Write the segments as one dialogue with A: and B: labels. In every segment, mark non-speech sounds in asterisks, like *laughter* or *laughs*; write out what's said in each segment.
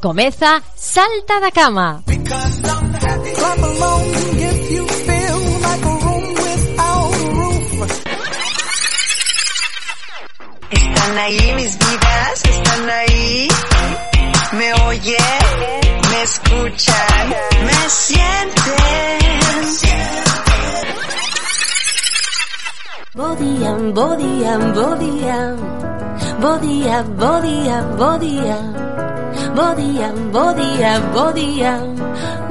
A: Comeza Salta da Cama.
B: Están ahí mis vidas, están ahí. Me oyen, me escuchan, me sienten.
C: Bodía, bodía, bodía, bodía, bodía, bodía. Bodían, bodían, bodían.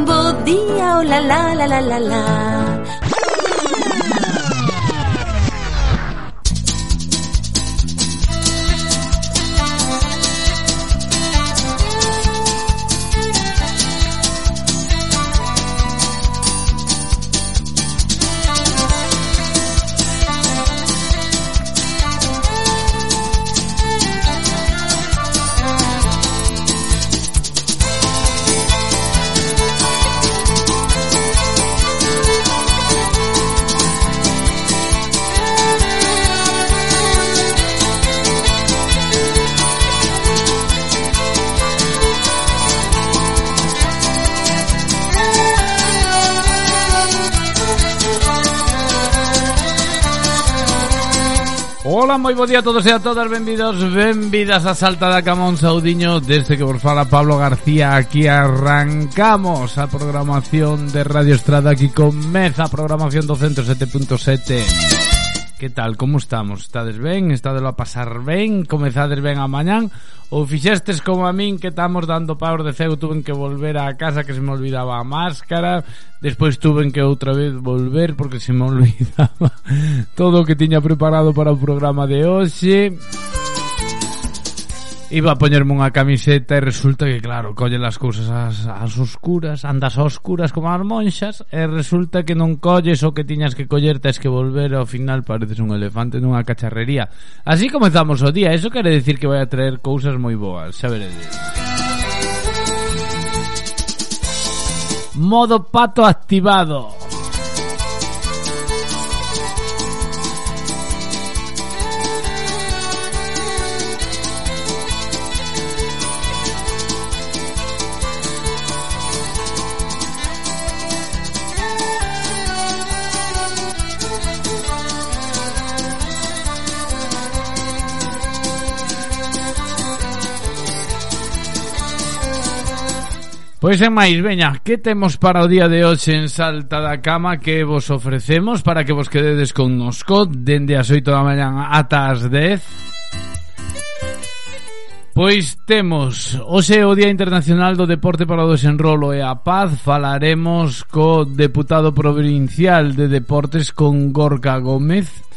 C: Bodía, oh la la la la la la.
D: Ola, moi bo día a todos e a todas. Benvidos, benvidas a Salta da Camón Saudiño Desde que vos fala Pablo García Aquí arrancamos a programación de Radio Estrada Aquí comeza a programación do 107.7 Que tal, como estamos? Estades ben? Estades a pasar ben? Comezades ben a mañán? Ou fixestes como a min que estamos dando paus de ceu Tuven que volver á casa que se me olvidaba a máscara Despois tuven que outra vez volver porque se me *laughs* olvidaba Todo o que tiña preparado para o programa de hoxe Música Iba a poñerme unha camiseta e resulta que, claro, collen as cousas as, as oscuras, andas oscuras como as monxas e resulta que non colles o que tiñas que coller, tes que volver ao final pareces un elefante nunha cacharrería. Así comezamos o día, eso quere decir que vai a traer cousas moi boas, xa veredes. modo pato activado. Pois é máis, veña, que temos para o día de hoxe en Salta da Cama que vos ofrecemos para que vos quededes con nosco dende as 8 da mañan ata as 10? Pois temos, hoxe o Día Internacional do Deporte para o Desenrolo e a Paz Falaremos co deputado provincial de Deportes con Gorka Gómez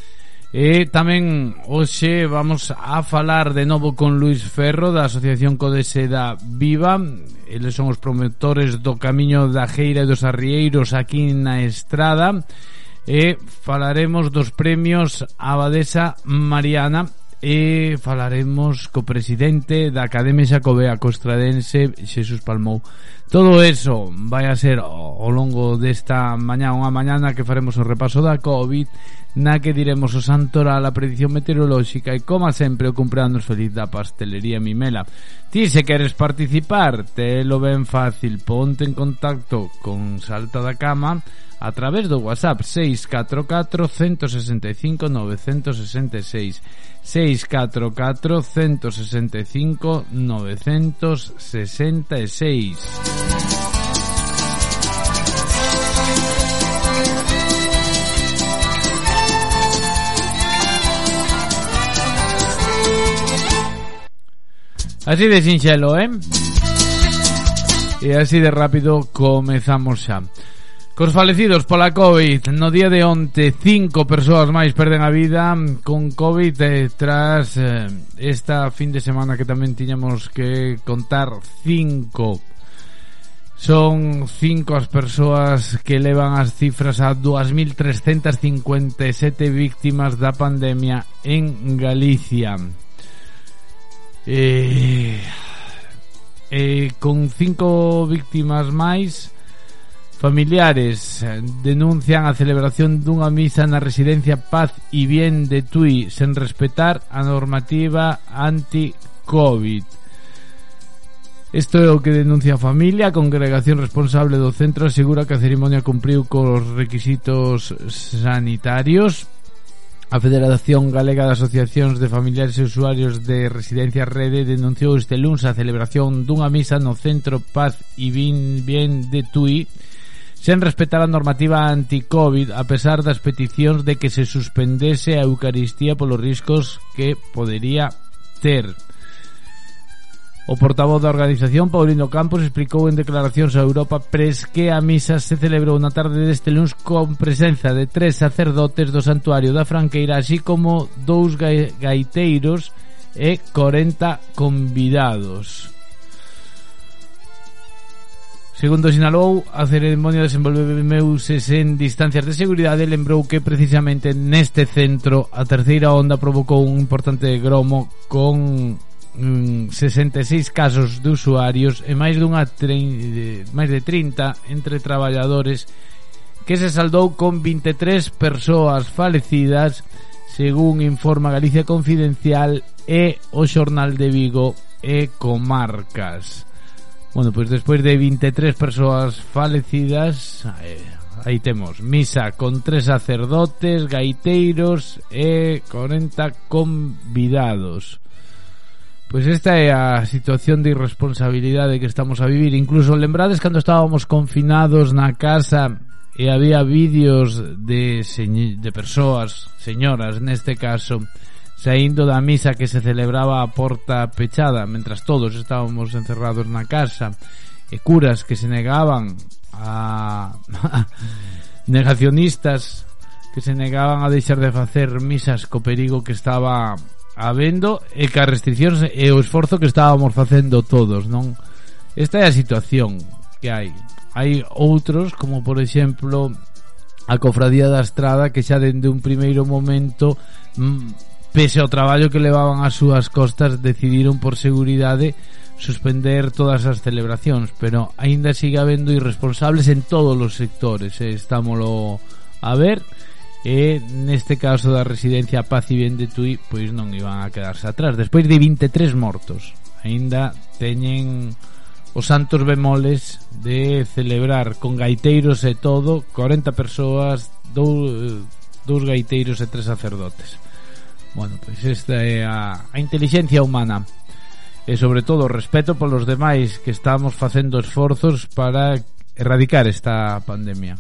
D: E tamén hoxe vamos a falar de novo con Luis Ferro da Asociación Codeseda Viva. Eles son os promotores do Camiño da Geira e dos Arrieiros aquí na Estrada. E falaremos dos premios Abadesa Mariana E falaremos co presidente da Academia Xacobea Costradense Xesús Palmou. Todo eso vai a ser ao longo desta mañá unha mañana que faremos o repaso da COVID na que diremos o Santora a predición meteorolóxica e como sempre o cumpleanos feliz da pastelería Mimela. Ti se queres participar te lo ben fácil. Ponte en contacto con Salta da Cama a través do WhatsApp 644 165 966 644 165 966 Así de sinxelo, eh? E así de rápido comezamos xa. Cos falecidos pola COVID, no día de onte cinco persoas máis perden a vida con COVID eh, tras eh, esta fin de semana que tamén tiñamos que contar cinco Son cinco as persoas que levan as cifras a 2.357 víctimas da pandemia en Galicia. Eh, eh, con cinco víctimas máis, familiares denuncian a celebración dunha misa na residencia Paz e Bien de Tui sen respetar a normativa anti-COVID. Isto é o que denuncia a familia, a congregación responsable do centro asegura que a cerimonia cumpriu cos requisitos sanitarios. A Federación Galega de Asociacións de Familiares e Usuarios de Residencia Rede denunciou este luns a celebración dunha misa no Centro Paz e Bin Bien de Tui sen respetar a normativa anti-Covid a pesar das peticións de que se suspendese a Eucaristía polos riscos que podería ter. O portavoz da organización, Paulino Campos, explicou en declaracións a Europa Press que a misa se celebrou na tarde deste luns con presenza de tres sacerdotes do santuario da Franqueira, así como dous gaiteiros e 40 convidados. Segundo sinalou, a ceremonia desenvolveuse sen distancias de seguridade e lembrou que precisamente neste centro a terceira onda provocou un importante gromo con mm, 66 casos de usuarios e máis dunha de, máis de 30 entre traballadores que se saldou con 23 persoas falecidas según informa Galicia Confidencial e o Xornal de Vigo e Comarcas. Bueno, pois pues despois de 23 persoas falecidas, eh, aí temos misa con tres sacerdotes, gaiteiros e 40 convidados. Pois esta é a situación de irresponsabilidade que estamos a vivir. Incluso lembrades cando estábamos confinados na casa e había vídeos de, de persoas, señoras neste caso, saindo da misa que se celebraba a porta pechada, mentras todos estábamos encerrados na casa, e curas que se negaban a... *laughs* negacionistas que se negaban a deixar de facer misas co perigo que estaba habendo e que as restriccións e o esforzo que estábamos facendo todos, non? Esta é a situación que hai. Hai outros, como por exemplo a Cofradía da Estrada que xa dende un primeiro momento mm, pese ao traballo que levaban as súas costas decidiron por seguridade suspender todas as celebracións pero aínda sigue habendo irresponsables en todos os sectores eh? estámolo a ver E neste caso da residencia Paz e Bien de Tui Pois non iban a quedarse atrás. Despois de 23 mortos aínda teñen os santos bemoles de celebrar con gaiteiros e todo 40 persoas dou, dous gaiteiros e tres sacerdotes. Bueno, pois esta é a, a inteligencia humana. E sobre todo o respeto polos demais que estamos facendo esforzos para erradicar esta pandemia.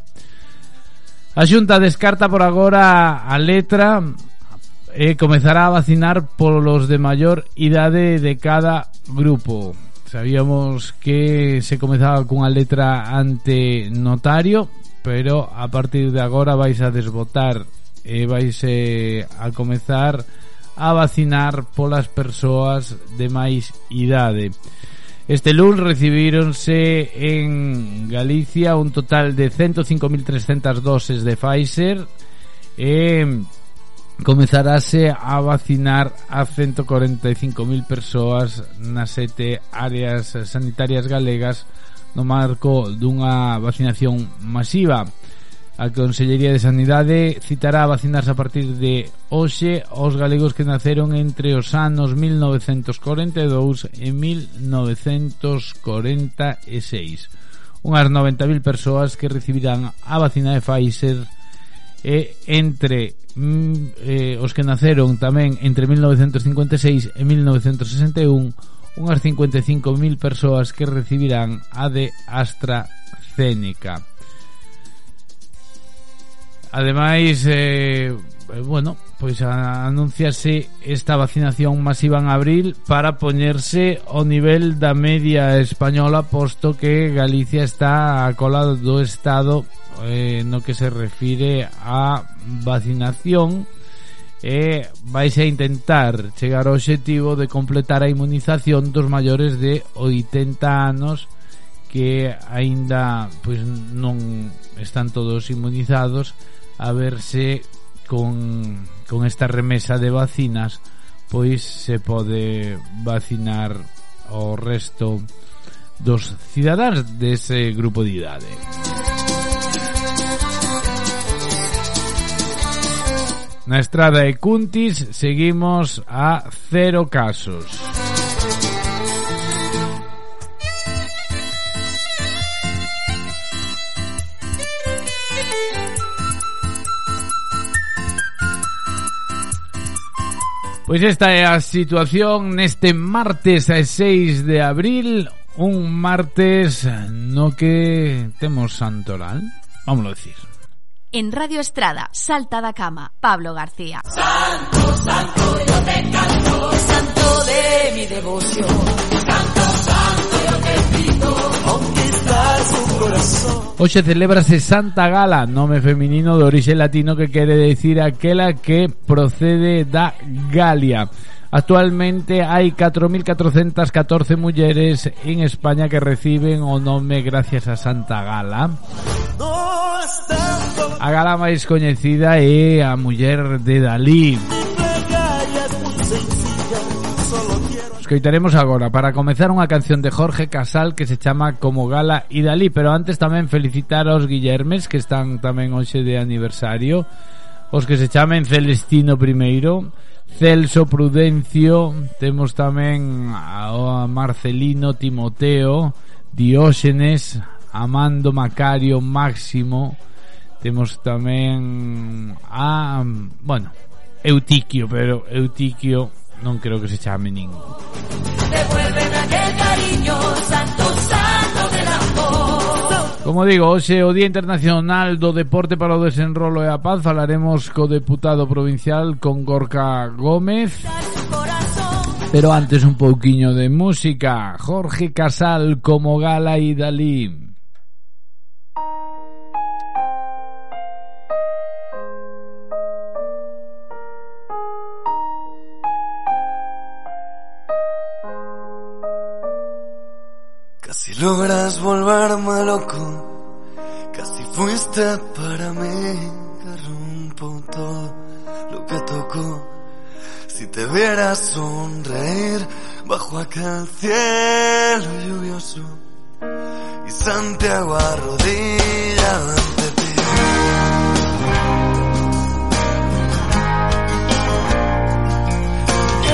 D: A Xunta descarta por agora a letra e comezará a vacinar polos de maior idade de cada grupo. Sabíamos que se comezaba cunha letra ante notario, pero a partir de agora vais a desbotar e vais eh, a comezar a vacinar polas persoas de máis idade. Este lunes recibíronse en Galicia un total de 105.300 doses de Pfizer e comenzarase a vacinar a 145.000 persoas nas sete áreas sanitarias galegas no marco dunha vacinación masiva. A Consellería de Sanidade citará a vacinarse a partir de hoxe os galegos que naceron entre os anos 1942 e 1946. Unhas 90.000 persoas que recibirán a vacina de Pfizer e entre mm, eh, os que naceron tamén entre 1956 e 1961 unhas 55.000 persoas que recibirán a de AstraZeneca. Ademais, eh, eh, bueno, pois anunciase esta vacinación masiva en abril para poñerse ao nivel da media española posto que Galicia está a cola do Estado eh, no que se refire a vacinación e vais a intentar chegar ao objetivo de completar a inmunización dos maiores de 80 anos que aínda pois non están todos inmunizados a verse con, con esta remesa de vacinas pois se pode vacinar o resto dos cidadáns dese grupo de idade. Na estrada de Cuntis seguimos a cero casos. Pois esta é a situación neste martes a 6 de abril, un martes no que temos santoral, vámonos decir.
E: En Radio Estrada, Salta da Cama, Pablo García.
F: santo de mi devoción.
D: Hoxe celebrase Santa Gala, nome feminino de orixe latino que quere decir aquela que procede da Galia. Actualmente hai 4.414 mulleres en España que reciben o nome gracias a Santa Gala. A gala máis coñecida é a muller de Dalí. Escoitaremos agora para comezar unha canción de Jorge Casal que se chama Como Gala e Dalí, pero antes tamén felicitar aos Guillermes que están tamén hoxe de aniversario, os que se chamen Celestino primeiro, Celso Prudencio, temos tamén a Marcelino Timoteo, Dióxenes, Amando Macario Máximo, temos tamén a, bueno, Eutiquio, pero Eutiquio non creo que se chame
F: amor.
D: Como digo, hoxe o Día Internacional do Deporte para o Desenrolo e a Paz Falaremos co deputado provincial con Gorka Gómez. Pero antes un pouquiño de música. Jorge Casal como Gala e Dalí
G: logras volverme loco, casi fuiste para mí rompo todo lo que tocó. Si te vieras sonreír bajo aquel cielo lluvioso y Santiago arrodillado ante ti.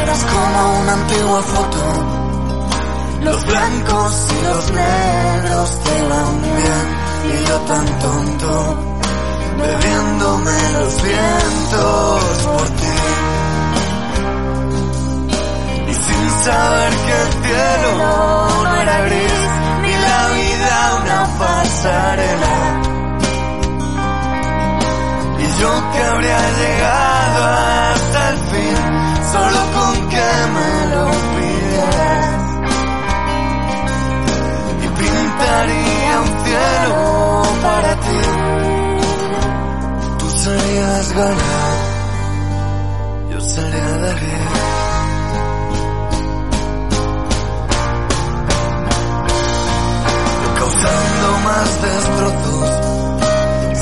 G: Eras como una antigua foto los blancos y los negros te van bien y yo tan tonto, bebiéndome los vientos por ti. Y sin saber que el cielo no era gris, ni la vida una pasarela. Y yo que habría llegado hasta el fin, solo con que me pintaría un cielo para ti. Tú serías Gala, yo sería Dalí. Yo causando más destrozos,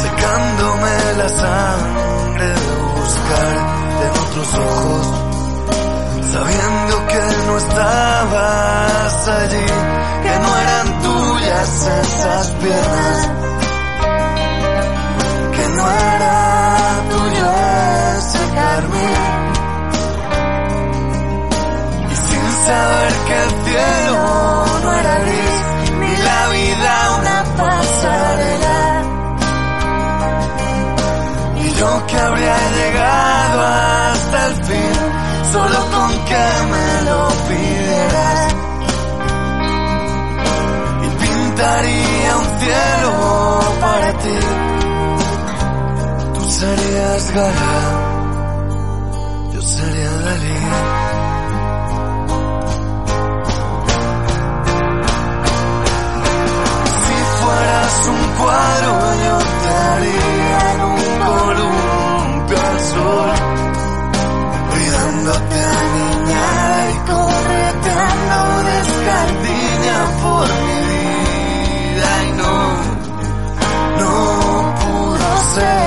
G: secándome la sangre de buscar en otros ojos sabiendo que no estabas allí, esas piernas, que no era tuyo ese carmín. Y sin saber que el cielo no era gris, ni la vida una pasarela. Y yo que habría llegado hasta el fin, solo con que me serías Gala, yo sería Dalí. Si fueras un cuadro, yo te haría en un columpio al sol cuidándote a niña y correteando descardiña por mi vida. Y no, no pudo ser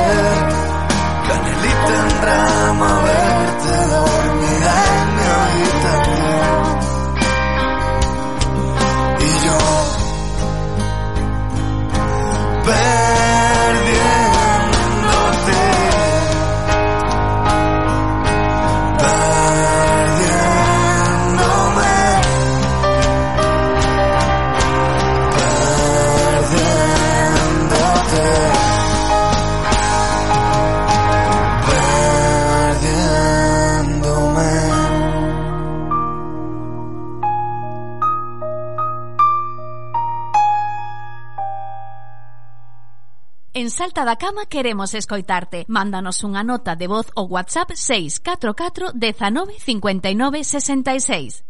G: En
E: Salta da Cama queremos escoitarte. Mándanos unha nota de voz o WhatsApp 644 19 59 66.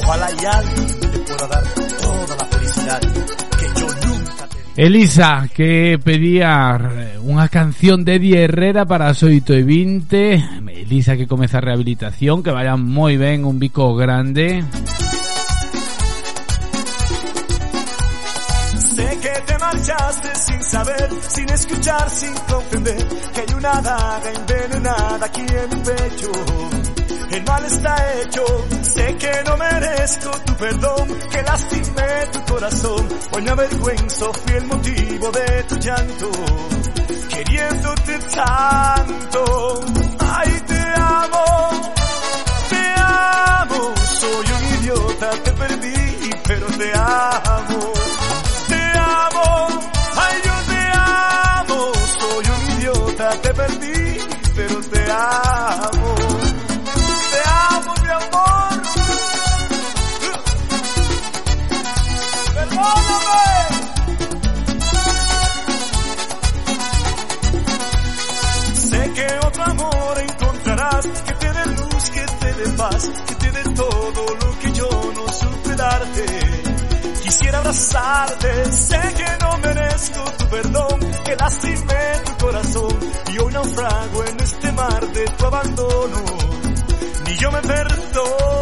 H: Ojalá y alguien te pueda dar toda la felicidad que yo nunca te di.
D: Elisa, que pedía unha canción de Eddie Herrera para as 8 e 20. Elisa que comeza a rehabilitación, que vaya moi ben, un bico grande.
H: Marchaste sin saber, sin escuchar, sin comprender que hay una daga envenenada aquí en mi pecho. El mal está hecho, sé que no merezco tu perdón, que lastimé tu corazón. Hoy me avergüenzo, fui el motivo de tu llanto, queriéndote tanto. Ay, te amo, te amo, soy un idiota, te perdí, pero te amo. Amo, ay yo te amo, soy un idiota, te perdí, pero te amo. Te amo, mi amor. Perdóname. Sé que otro amor encontrarás, que te dé luz, que te dé paz, abrazarte, sé que no merezco tu perdón, que lastimé tu corazón y hoy naufrago en este mar de tu abandono. Ni yo me perdono.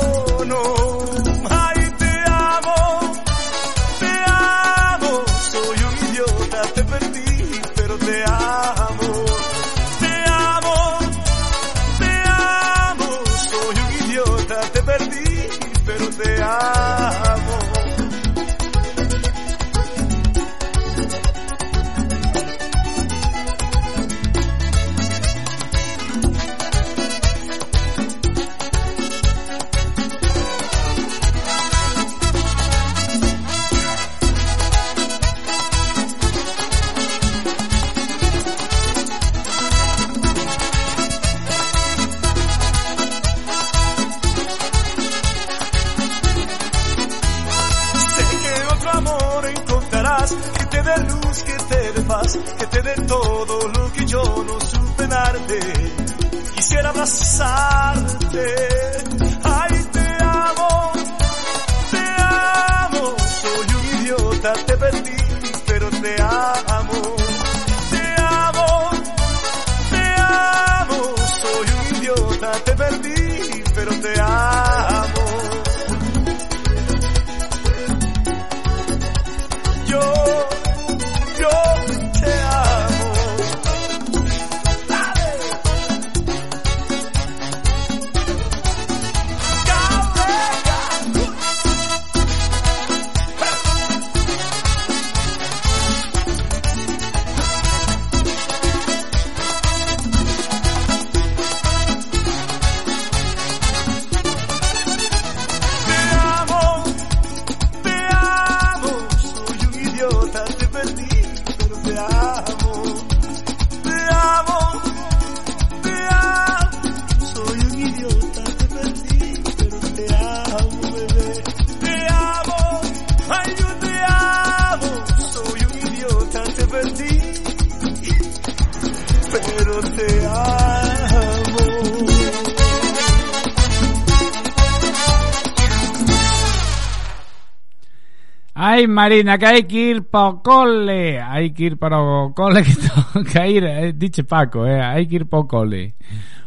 D: Marina, que hai que ir para cole. Hai *laughs* que ir para cole que toca ir, eh, diche Paco, eh, hai que ir para cole.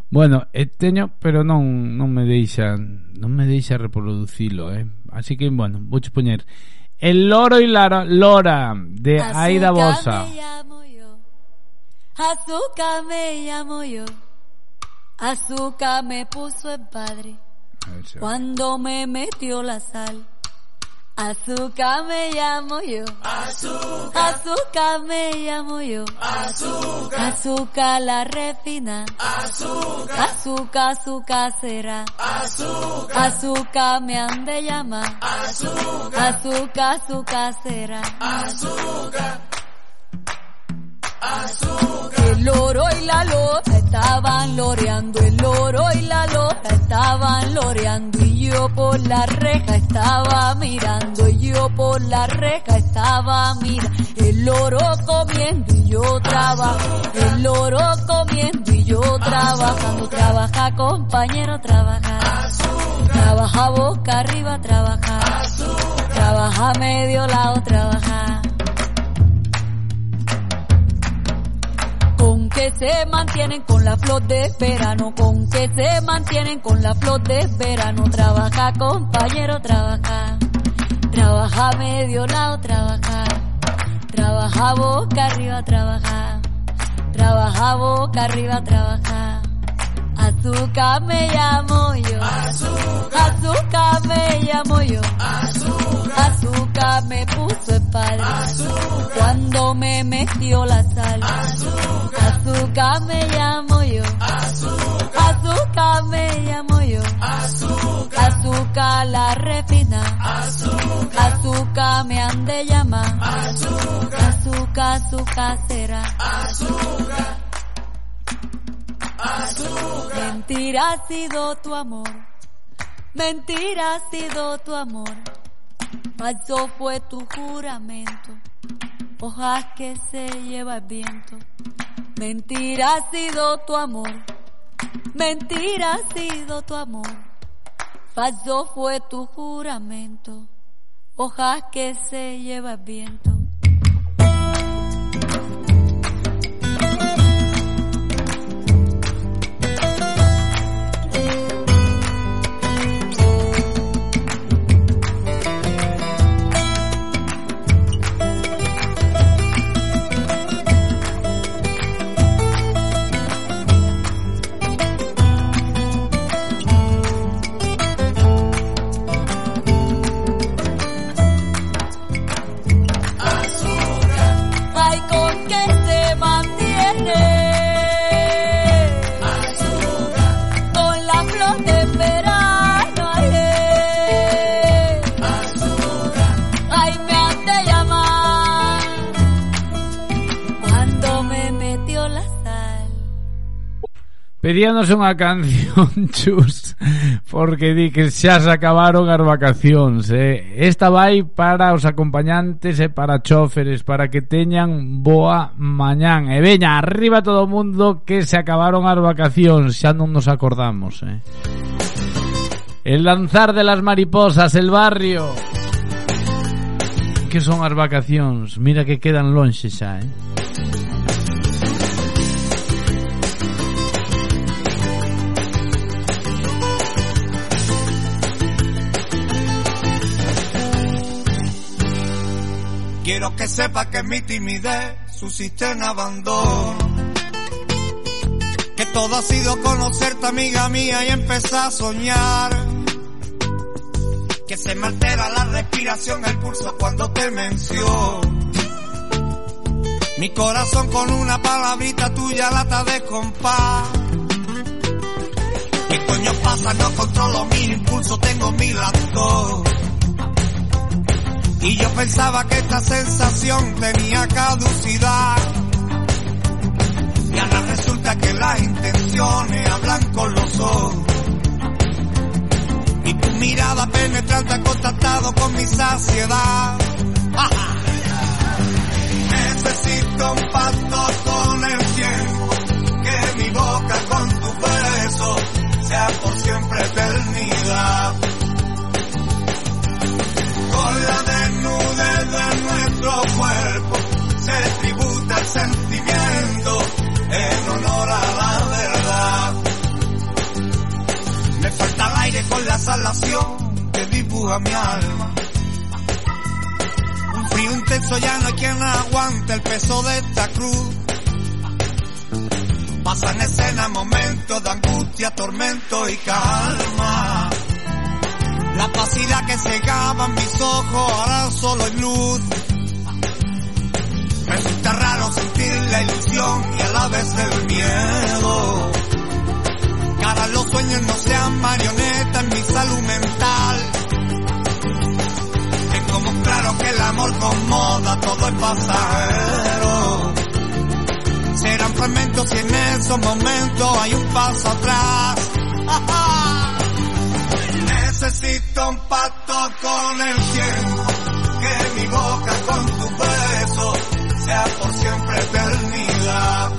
D: Bueno, eh, teño, pero non non me deixa, non me deixa reproducilo, eh. Así que bueno, vou poñer El loro y la lora de Aida Bosa.
I: me llamo yo, azúcar me llamo yo, azúcar me puso en padre cuando me metió la sal. Azúcar me llamo yo, azúcar, azúcar me llamo yo, azúcar, azúcar la refina, azúcar, azúcar azúcar será, azúcar, azúcar me han de llamar, azúcar, azúcar azúcar El loro y la lora estaban loreando, el loro y la lora estaban loreando y yo por la reja estaba mirando, y yo por la reja estaba mirando, el loro comiendo y yo trabajando, el loro comiendo y yo trabajando, trabaja compañero, trabaja, trabaja boca arriba, trabaja, trabaja medio lado, trabaja. Que se mantienen con la flor de verano, con que se mantienen con la flor de verano. Trabaja compañero, trabaja. Trabaja medio lado, trabaja. Trabaja boca arriba, trabaja. Trabaja boca arriba, trabaja. Azúcar me llamo yo. Azúcar me llamo yo. Azúcar me puso el padre. Cuando me metió la sal. Azúcar me llamo yo. Azúcar me llamo yo. Azúcar la refina. Azúcar me han de llamar. Azúcar, azúcar Mentira ha sido tu amor. Mentira ha sido tu amor. Falso fue tu juramento. Hojas que se lleva el viento. Mentira ha sido tu amor. Mentira ha sido tu amor. Falso fue tu juramento. Hojas que se lleva el viento.
D: Pedíanos unha canción, *laughs* Chus, porque di que xa se acabaron as vacacións. Eh? Esta vai para os acompañantes e para choferes, para que teñan boa mañán. E veña, arriba todo o mundo que se acabaron as vacacións, xa non nos acordamos. Eh? El lanzar de las mariposas, el barrio... Que son as vacacións? Mira que quedan lonxe xa, eh?
J: Quiero que sepa que mi timidez suscita en abandono. Que todo ha sido conocerte, amiga mía, y empezar a soñar. Que se me altera la respiración, el pulso cuando te menciono. Mi corazón con una palabrita tuya lata de compás. ¿Qué coño pasa? No controlo mi impulso, tengo mil actos. Y yo pensaba que esta sensación tenía caducidad. Y ahora resulta que las intenciones hablan con los ojos. Y tu mirada penetrante ha contactado con mi saciedad. ¡Ajá! *laughs* Necesito un pacto con el tiempo. Que mi boca con tu beso sea por siempre eternidad desnudez de nuestro cuerpo se tributa el sentimiento en honor a la verdad. Me falta el aire con la salación que dibuja mi alma. Un frío intenso ya no hay quien aguante el peso de esta cruz. Pasan escena momentos de angustia, tormento y calma. La pasidad que cegaba mis ojos ahora solo es luz. Resulta raro sentir la ilusión y a la vez el miedo. Ahora los sueños no sean marionetas en mi salud mental. Es como claro que el amor con moda todo es pasajero. serán fragmentos y en esos momentos hay un paso atrás. *laughs* Necesito un pacto con el tiempo, que mi boca con tu beso sea por siempre eternidad.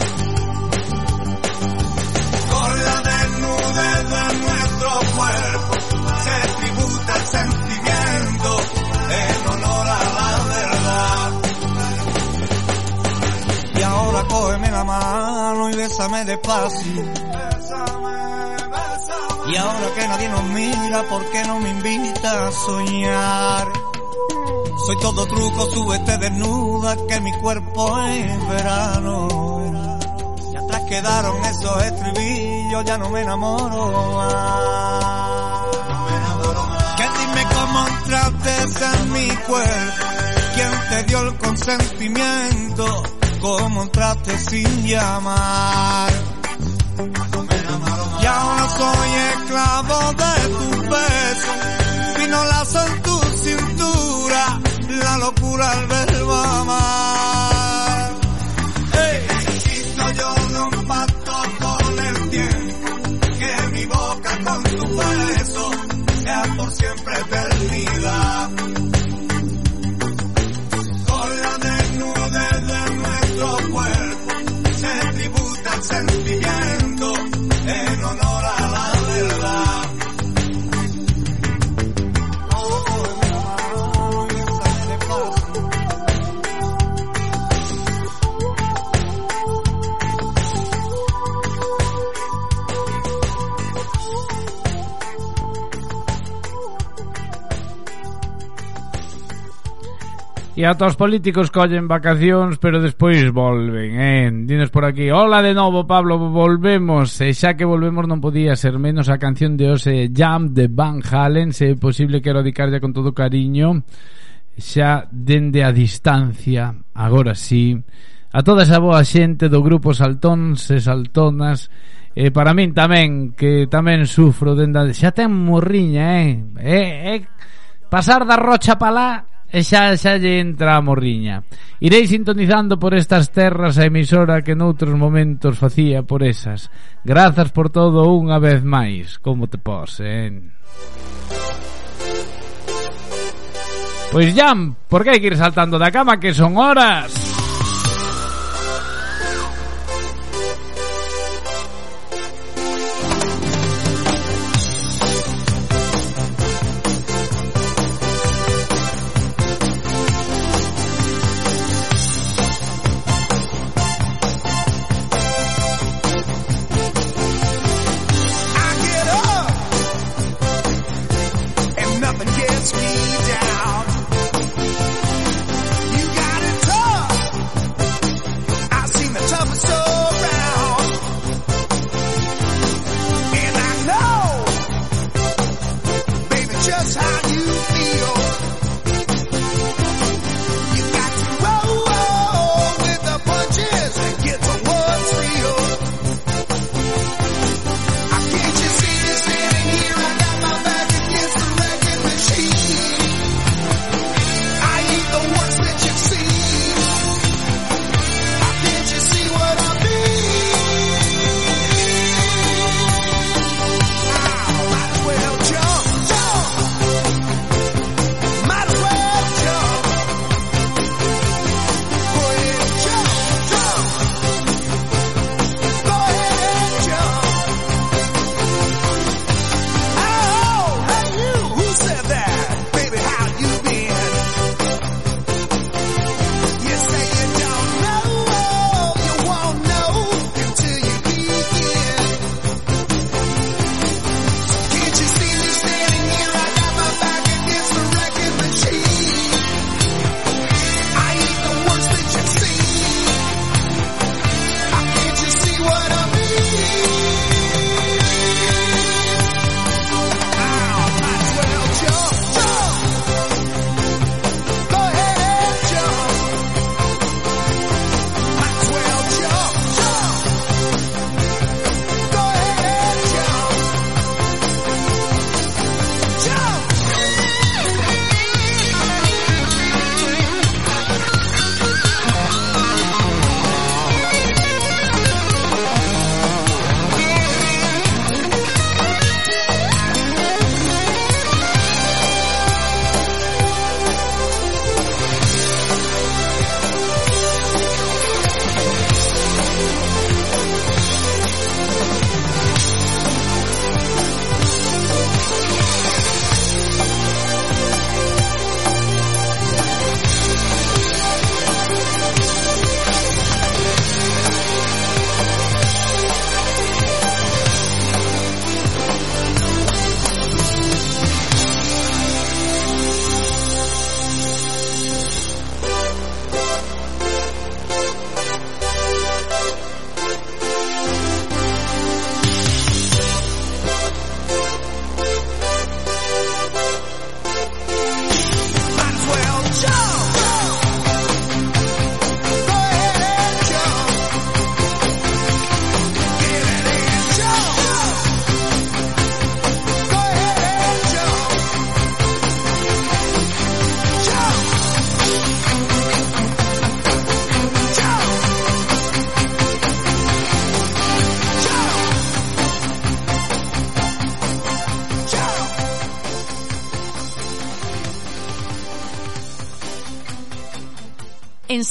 J: Con la desnudez de nuestro cuerpo se tributa el sentimiento en honor a la verdad. Y ahora cógeme la mano y bésame despacio. Y ahora que nadie nos mira, ¿por qué no me invita a soñar? Soy todo truco, súbete desnuda, que mi cuerpo es verano. Y atrás quedaron esos estribillos, ya no me enamoro más. Que dime cómo entraste en mi cuerpo, quién te dio el consentimiento, cómo entraste sin llamar. Y ahora soy esclavo de tu beso, vino lazo en tu cintura, la locura al verbo amar. Hey. Yo de un pacto con el tiempo, que mi boca con tu beso sea por siempre eternidad.
D: E ata os políticos collen vacacións, pero despois volven, eh? Dinos por aquí. Hola de novo, Pablo, volvemos. E xa que volvemos non podía ser menos a canción de hoxe Jam de Van Halen. Se é posible quero dedicarlle con todo cariño xa dende a distancia, agora sí, a toda esa boa xente do grupo Saltóns e Saltonas e para min tamén que tamén sufro dende a... xa ten morriña, eh? É, é pasar da rocha pa lá E xa, xa lle entra a morriña. Irei sintonizando por estas terras a emisora que noutros momentos facía por esas. Grazas por todo unha vez máis Como te posen. Pois Jan, por que hai que ir saltando da cama que son horas?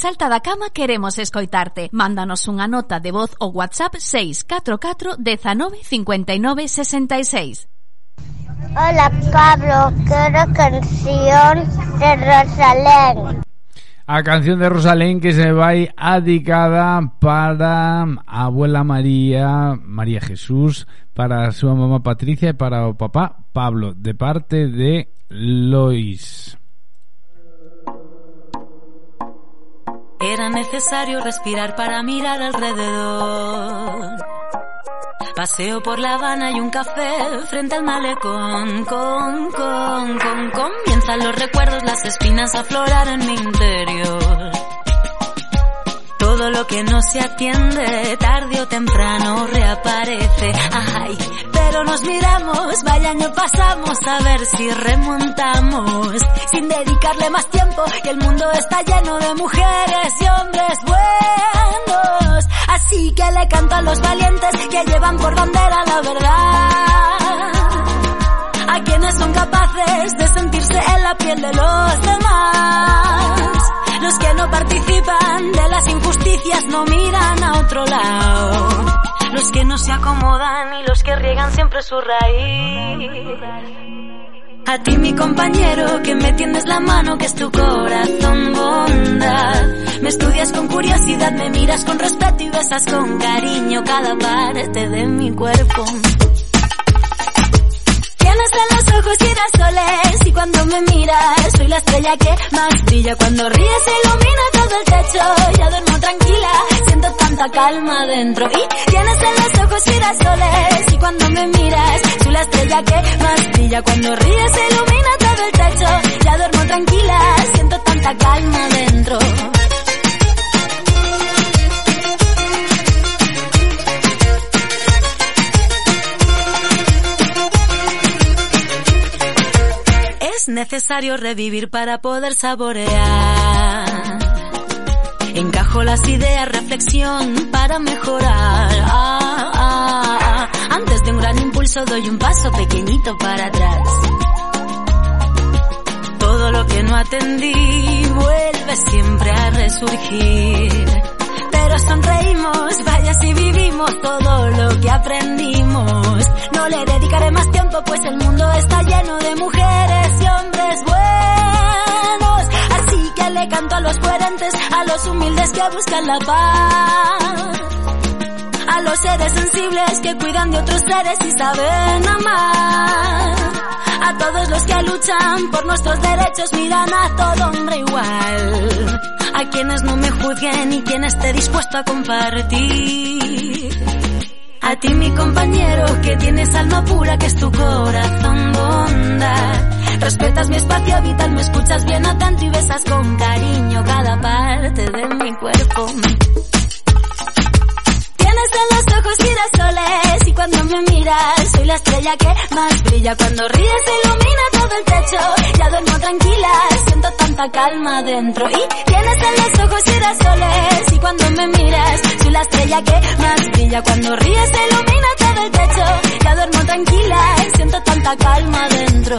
E: Salta da Cama queremos escoitarte. Mándanos unha nota de voz ou WhatsApp 644 19 59 66.
K: Hola Pablo, quiero canción de Rosalén.
D: A canción de Rosalén que se vai adicada para a abuela María, María Jesús, para a súa mamá Patricia e para o papá Pablo, de parte de Lois.
L: Necesario respirar para mirar alrededor. Paseo por La Habana y un café frente al malecón. Con, con, con, comienzan los recuerdos, las espinas a aflorar en mi interior. Todo lo que no se atiende, tarde o temprano reaparece. Ay, pero nos miramos, vaya año pasamos a ver si remontamos. Sin dedicarle más tiempo, que el mundo está lleno de mujeres y hombres buenos. Así que le canto a los valientes que llevan por bandera la verdad. A quienes son capaces de sentirse en la piel de los demás. Los que no participan de las injusticias no miran a otro lado. Los que no se acomodan y los que riegan siempre su raíz. A ti mi compañero que me tiendes la mano que es tu corazón bondad. Me estudias con curiosidad, me miras con respeto y besas con cariño cada parte de mi cuerpo. Ojos girasoles y cuando me miras soy la estrella que más brilla. Cuando ríes ilumina todo el techo, ya duermo tranquila, siento tanta calma dentro. Y tienes en los ojos girasoles y cuando me miras soy la estrella que más brilla. Cuando ríes ilumina todo el techo, ya necesario revivir para poder saborear. Encajo las ideas, reflexión para mejorar. Ah, ah, ah. Antes de un gran impulso doy un paso pequeñito para atrás. Todo lo que no atendí vuelve siempre a resurgir. Pero sonreímos, vaya si vivimos todo lo que aprendimos. No le dedicaré más tiempo pues el mundo está lleno de mujeres y hombres buenos. Así que le canto a los coherentes, a los humildes que buscan la paz. A los seres sensibles que cuidan de otros seres y saben amar. A todos los que luchan por nuestros derechos miran a todo hombre igual. A quienes no me juzguen y quien esté dispuesto a compartir. A ti mi compañero que tienes alma pura que es tu corazón bondad. Respetas mi espacio vital, me escuchas bien atento y besas con cariño cada parte de mi cuerpo. Tienes en los ojos girasoles y cuando me miras soy la estrella que más brilla. Cuando ríes ilumina todo el techo, ya duermo tranquila, siento tanta calma dentro. Y tienes en los ojos girasoles y cuando me miras soy la estrella que más brilla. Cuando ríes ilumina todo el techo, ya duermo tranquila, siento tanta calma dentro.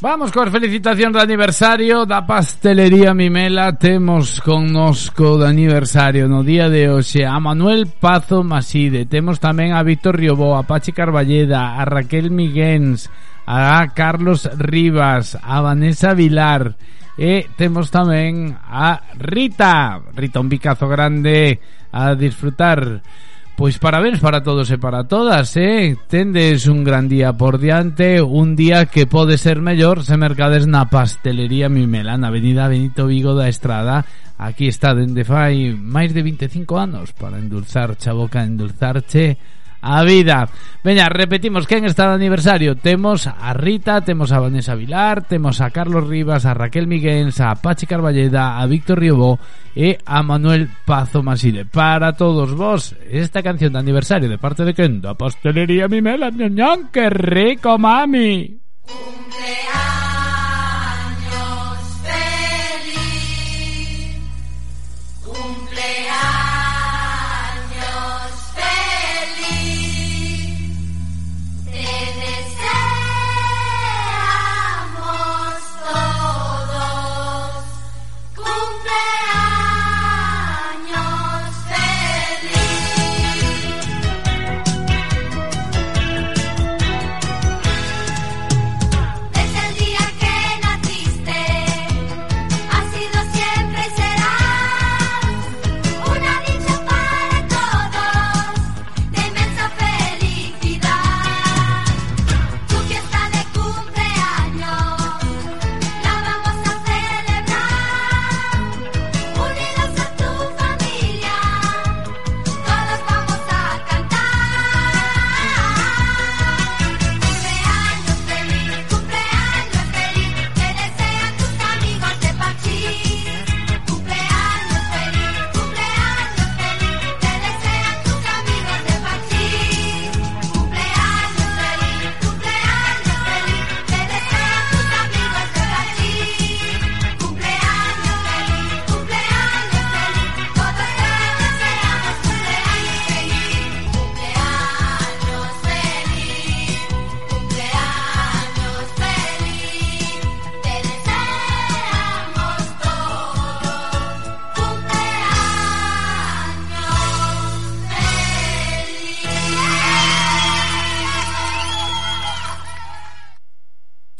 D: Vamos coas felicitacións de aniversario da pastelería Mimela. Temos connosco de aniversario no día de hoxe A Manuel Pazo Maside. Temos tamén a Víctor Riobó, a Pachi Carballeda A Raquel Miguens A Carlos Rivas A Vanessa Vilar E temos tamén a Rita. Rita un picazo grande a disfrutar. Pois parabéns para todos e para todas, eh? Tendes un gran día por diante, un día que pode ser mellor se mercades na pastelería Mimela, na avenida Benito Vigo da Estrada. Aquí está dende fai máis de 25 anos para endulzar a boca, endulzarche a vida. Veña, repetimos quen está de aniversario. Temos a Rita, temos a Vanessa Vilar, temos a Carlos Rivas, a Raquel Miguel, a Pachi Carballeda, a Víctor Riobó e a Manuel Pazo Maside. Para todos vos, esta canción de aniversario de parte de quen? Da pastelería Mimela, ñoñón, que rico, mami.
F: Cumpleaños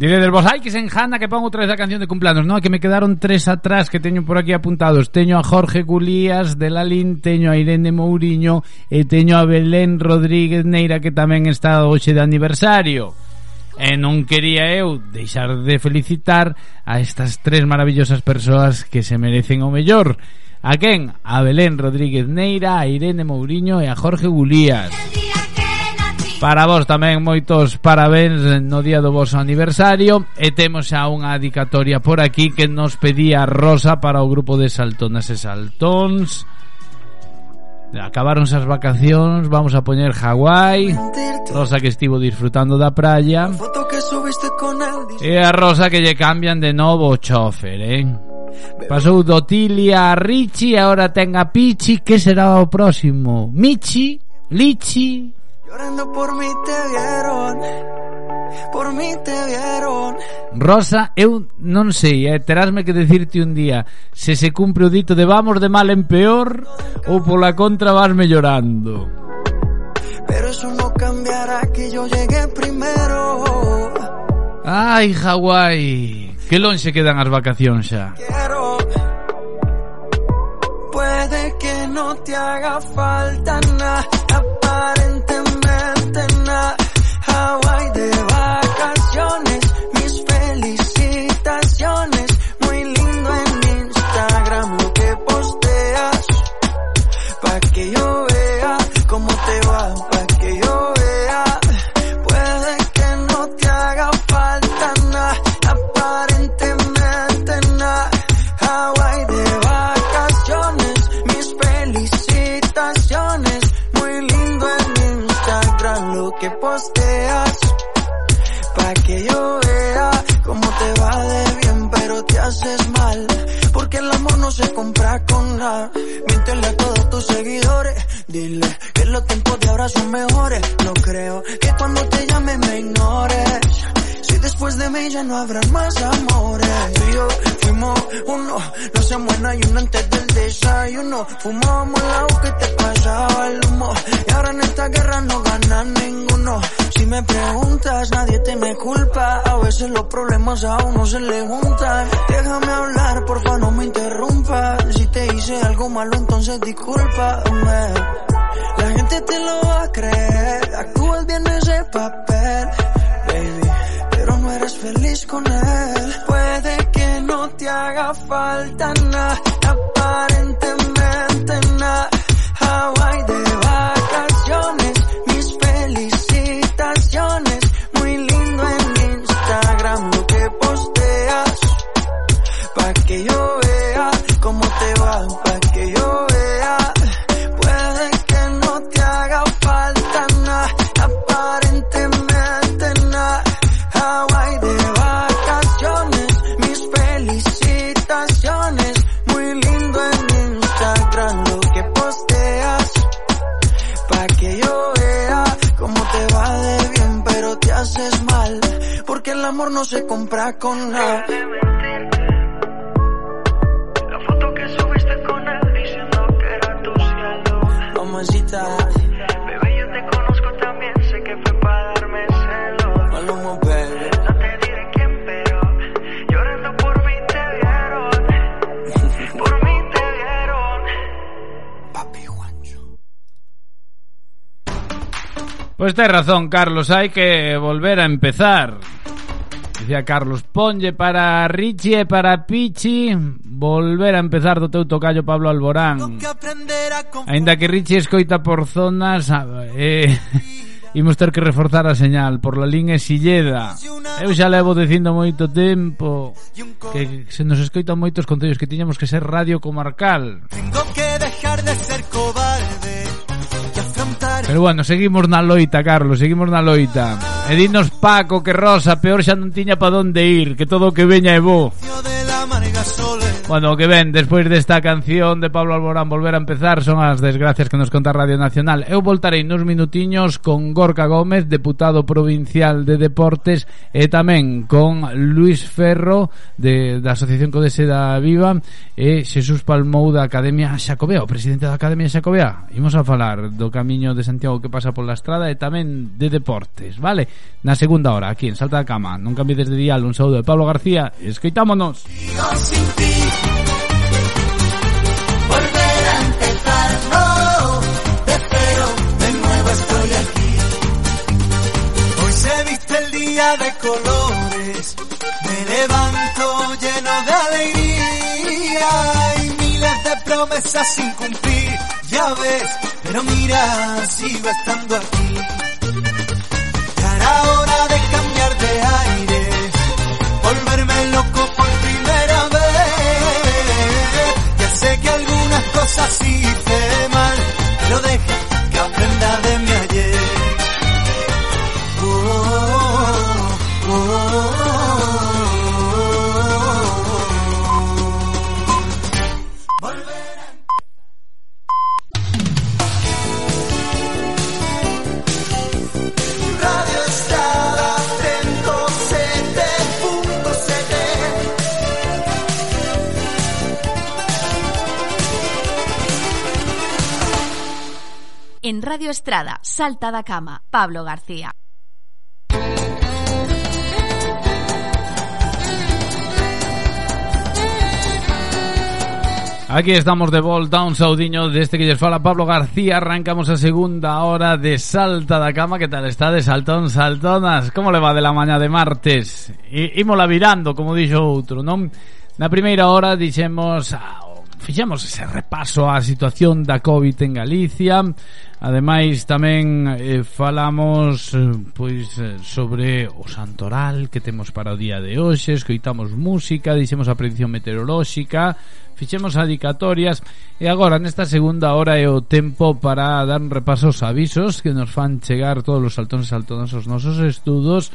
F: Dice
D: del vos, ai, que se enjanda que pongo outra vez a canción de cumpleanos. No, que me quedaron tres atrás que teño por aquí apuntados. Teño a Jorge Gulías de Lalín, teño a Irene Mouriño e teño a Belén Rodríguez Neira que tamén está hoxe de aniversario. E non quería eu deixar de felicitar a estas tres maravillosas persoas que se merecen o mellor. A quen? A Belén Rodríguez Neira, a Irene Mouriño e a Jorge Gulías. Para vos tamén moitos parabéns no día do vosso aniversario e temos xa unha dedicatoria por aquí que nos pedía Rosa para o grupo de Saltonas e Saltóns. Acabaronse as vacacións, vamos a poñer Hawái. Rosa que estivo disfrutando da praia. E a Rosa que lle cambian de novo o chofer, eh? Pasou do Tilia a Richie, agora ten a Pichi, que será o próximo? Michi, Lichi,
G: Llorando por mí te vieron. Por mí te vieron.
D: Rosa, eu non sei, eh, terásme que decirte un día se se cumpre o dito de vamos de mal en peor ou pola contra vas mellorando.
G: Pero eso no cambiará que yo llegué primero.
D: Ai, Hawái, que lonxe quedan as vacacións xa.
G: Quiero Puede que no te haga falta nada aparente haces mal. ¿Por Porque el amor no se compra con nada. Miéntele a todos tus seguidores. Dile que los tiempos de ahora son mejores. No creo que cuando te llame me ignores. Si después de mí ya no habrá más amores. Tú y yo fuimos uno, no se muera y uno antes del desayuno. Fumábamos agua que te pasaba el humo. Y ahora en esta guerra no gana ninguno. Si me preguntas, nadie te me culpa. A veces los problemas a uno se le juntan. Déjame hablar, porfa, no me interrumpas. Si te hice algo malo, entonces discúlpame. La gente te lo va a creer. Actúas bien ese papel, baby. Pero no eres feliz con él. Puede que no te haga falta nada, aparentemente nada. Hawaii compra con. La foto que subiste con él diciendo que era tu cielo. Mamacita. Bebé, yo te conozco también, sé que fue para darme celos. Maluma, baby. No te diré quién, pero llorando por mí te vieron. Por mí te vieron. Papi Juancho.
D: Pues tienes razón, Carlos, hay que volver a empezar. decía Carlos. Ponlle para Richie e para Pichi volver a empezar do teu tocayo Pablo Alborán. Ainda que Richie escoita por zonas, eh, *laughs* imos ter que reforzar a señal por la línea Silleda. Eu xa levo dicindo moito tempo que se nos escoitan moitos concellos que tiñamos que ser radio comarcal.
J: Tengo que dejar de ser cobarde
D: Pero bueno, seguimos na loita, Carlos, seguimos na loita. E dinos Paco que Rosa peor xa non tiña pa donde ir, que todo o que veña é bo. Bueno, que ven, despois desta canción de Pablo Alborán Volver a empezar Son as desgracias que nos conta Radio Nacional. Eu voltarei nos minutiños con Gorka Gómez Deputado provincial de Deportes E tamén con Luis Ferro de, Da Asociación Codese da Viva E Xesús Palmou da Academia Xacobea O presidente da Academia Xacobea. Imos a falar do camiño de Santiago que pasa pola estrada E tamén de deportes, vale? Na segunda hora, aquí en Salta da Cama. Non cambides de dial, un saúdo de Pablo García Escoitámonos.
F: Sigo sin ti.
J: Colores, me levanto lleno de alegría y miles de promesas sin cumplir, ya ves, pero mira, sigo estando aquí. Ya era hora de cambiar de aire, volverme loco por primera vez. Ya sé que algunas cosas hice mal, pero deja
F: Estrada,
E: Salta da Cama, Pablo García.
D: Aquí estamos de volta, un saudiño deste que lles fala Pablo García Arrancamos a segunda hora de Salta da Cama Que tal está de saltón, saltonas? Como le va de la mañá de martes? I, ímola virando, como dixo outro, non? Na primeira hora dixemos ah, fixemos ese repaso á situación da COVID en Galicia. Ademais tamén eh, falamos eh, pois eh, sobre o santoral que temos para o día de hoxe, escoitamos música, dixemos a predición meteorolóxica, fixemos adicatorias. E agora nesta segunda hora é o tempo para dar un repaso aos avisos que nos fan chegar todos os saltóns e os aos nosos estudos.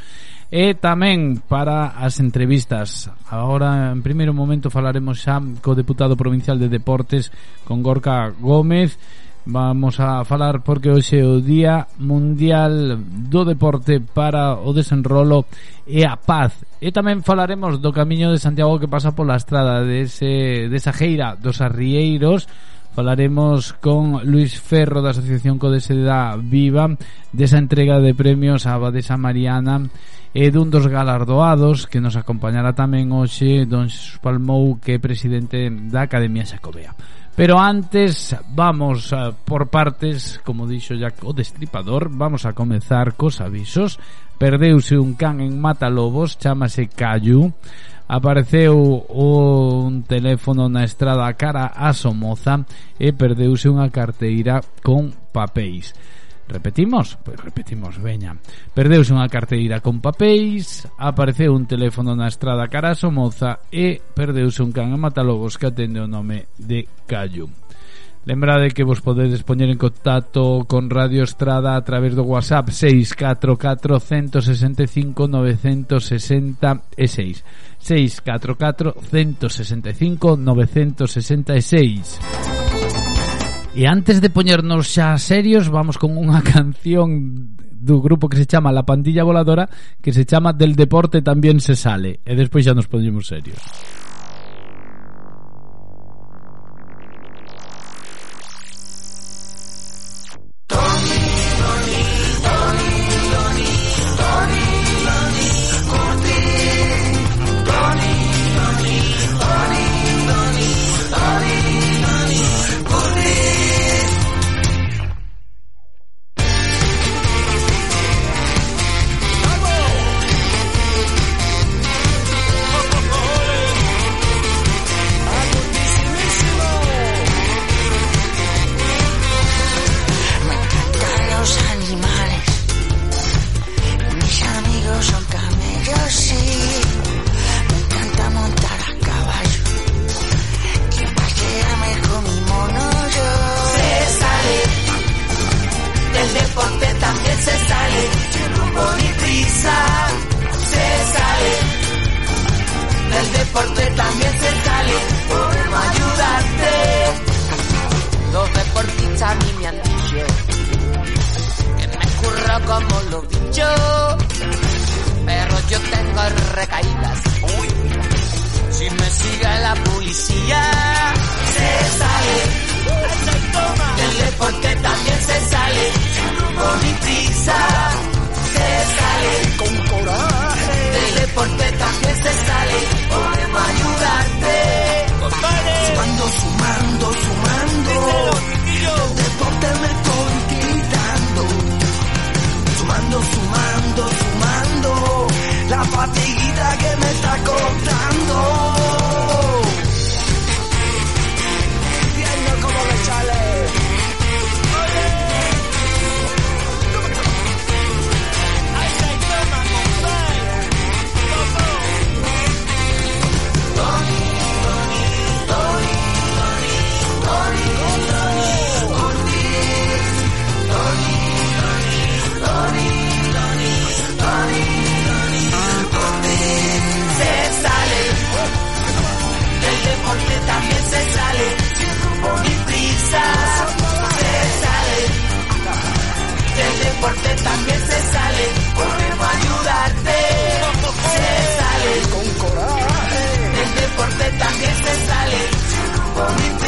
D: E tamén para as entrevistas. Agora, en primeiro momento, falaremos xa co deputado provincial de Deportes, con Gorka Gómez. Vamos a falar porque hoxe é o Día Mundial do Deporte para o desenrolo e a paz. E tamén falaremos do Camiño de Santiago que pasa pola estrada dese, desa geira dos arrieiros falaremos con Luis Ferro da Asociación Codeseda Viva desa entrega de premios á Abadesa Mariana e dun dos galardoados que nos acompañará tamén hoxe don Xus Palmou que é presidente da Academia Xacobea. Pero antes vamos uh, por partes, como dixo ya o destripador, vamos a comezar cos avisos. Perdeuse un can en Matalobos, chamase Cayu apareceu un teléfono na estrada cara a Somoza e perdeuse unha carteira con papéis. Repetimos? Pois repetimos, veña. Perdeuse unha carteira con papéis, apareceu un teléfono na estrada cara a Somoza e perdeuse un can a Matalobos que atende o nome de Callo. Lembrade que vos podedes poñer en contacto con Radio Estrada a través do WhatsApp 644 165 966 644 165 966 E antes de poñernos xa serios Vamos con unha *laughs* canción do grupo que se chama La Pandilla Voladora Que se chama Del Deporte tamén se sale. E despois xa nos poñemos serios.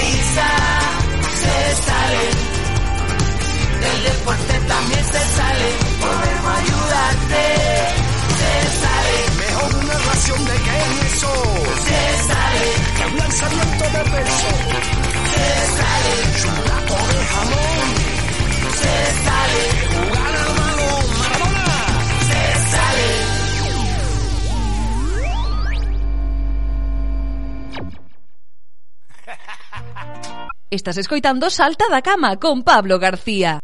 M: prisa se sale. Del deporte también se sale. Podemos ayudarte. Se sale.
N: Mejor una ración de queso.
M: Se sale.
N: Que un lanzamiento de peso.
M: Se sale.
N: Chulato de jamón.
M: Se sale
O: Estás escoitando Salta da Cama con Pablo García.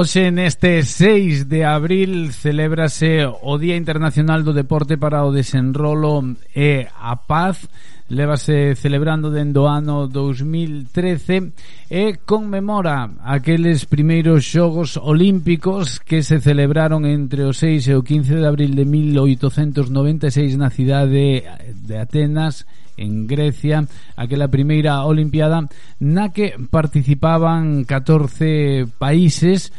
D: Hoxe neste 6 de abril celébrase o Día Internacional do Deporte para o Desenrolo e a Paz levase celebrando dende o ano 2013 e conmemora aqueles primeiros xogos olímpicos que se celebraron entre o 6 e o 15 de abril de 1896 na cidade de Atenas en Grecia, aquela primeira Olimpiada na que participaban 14 países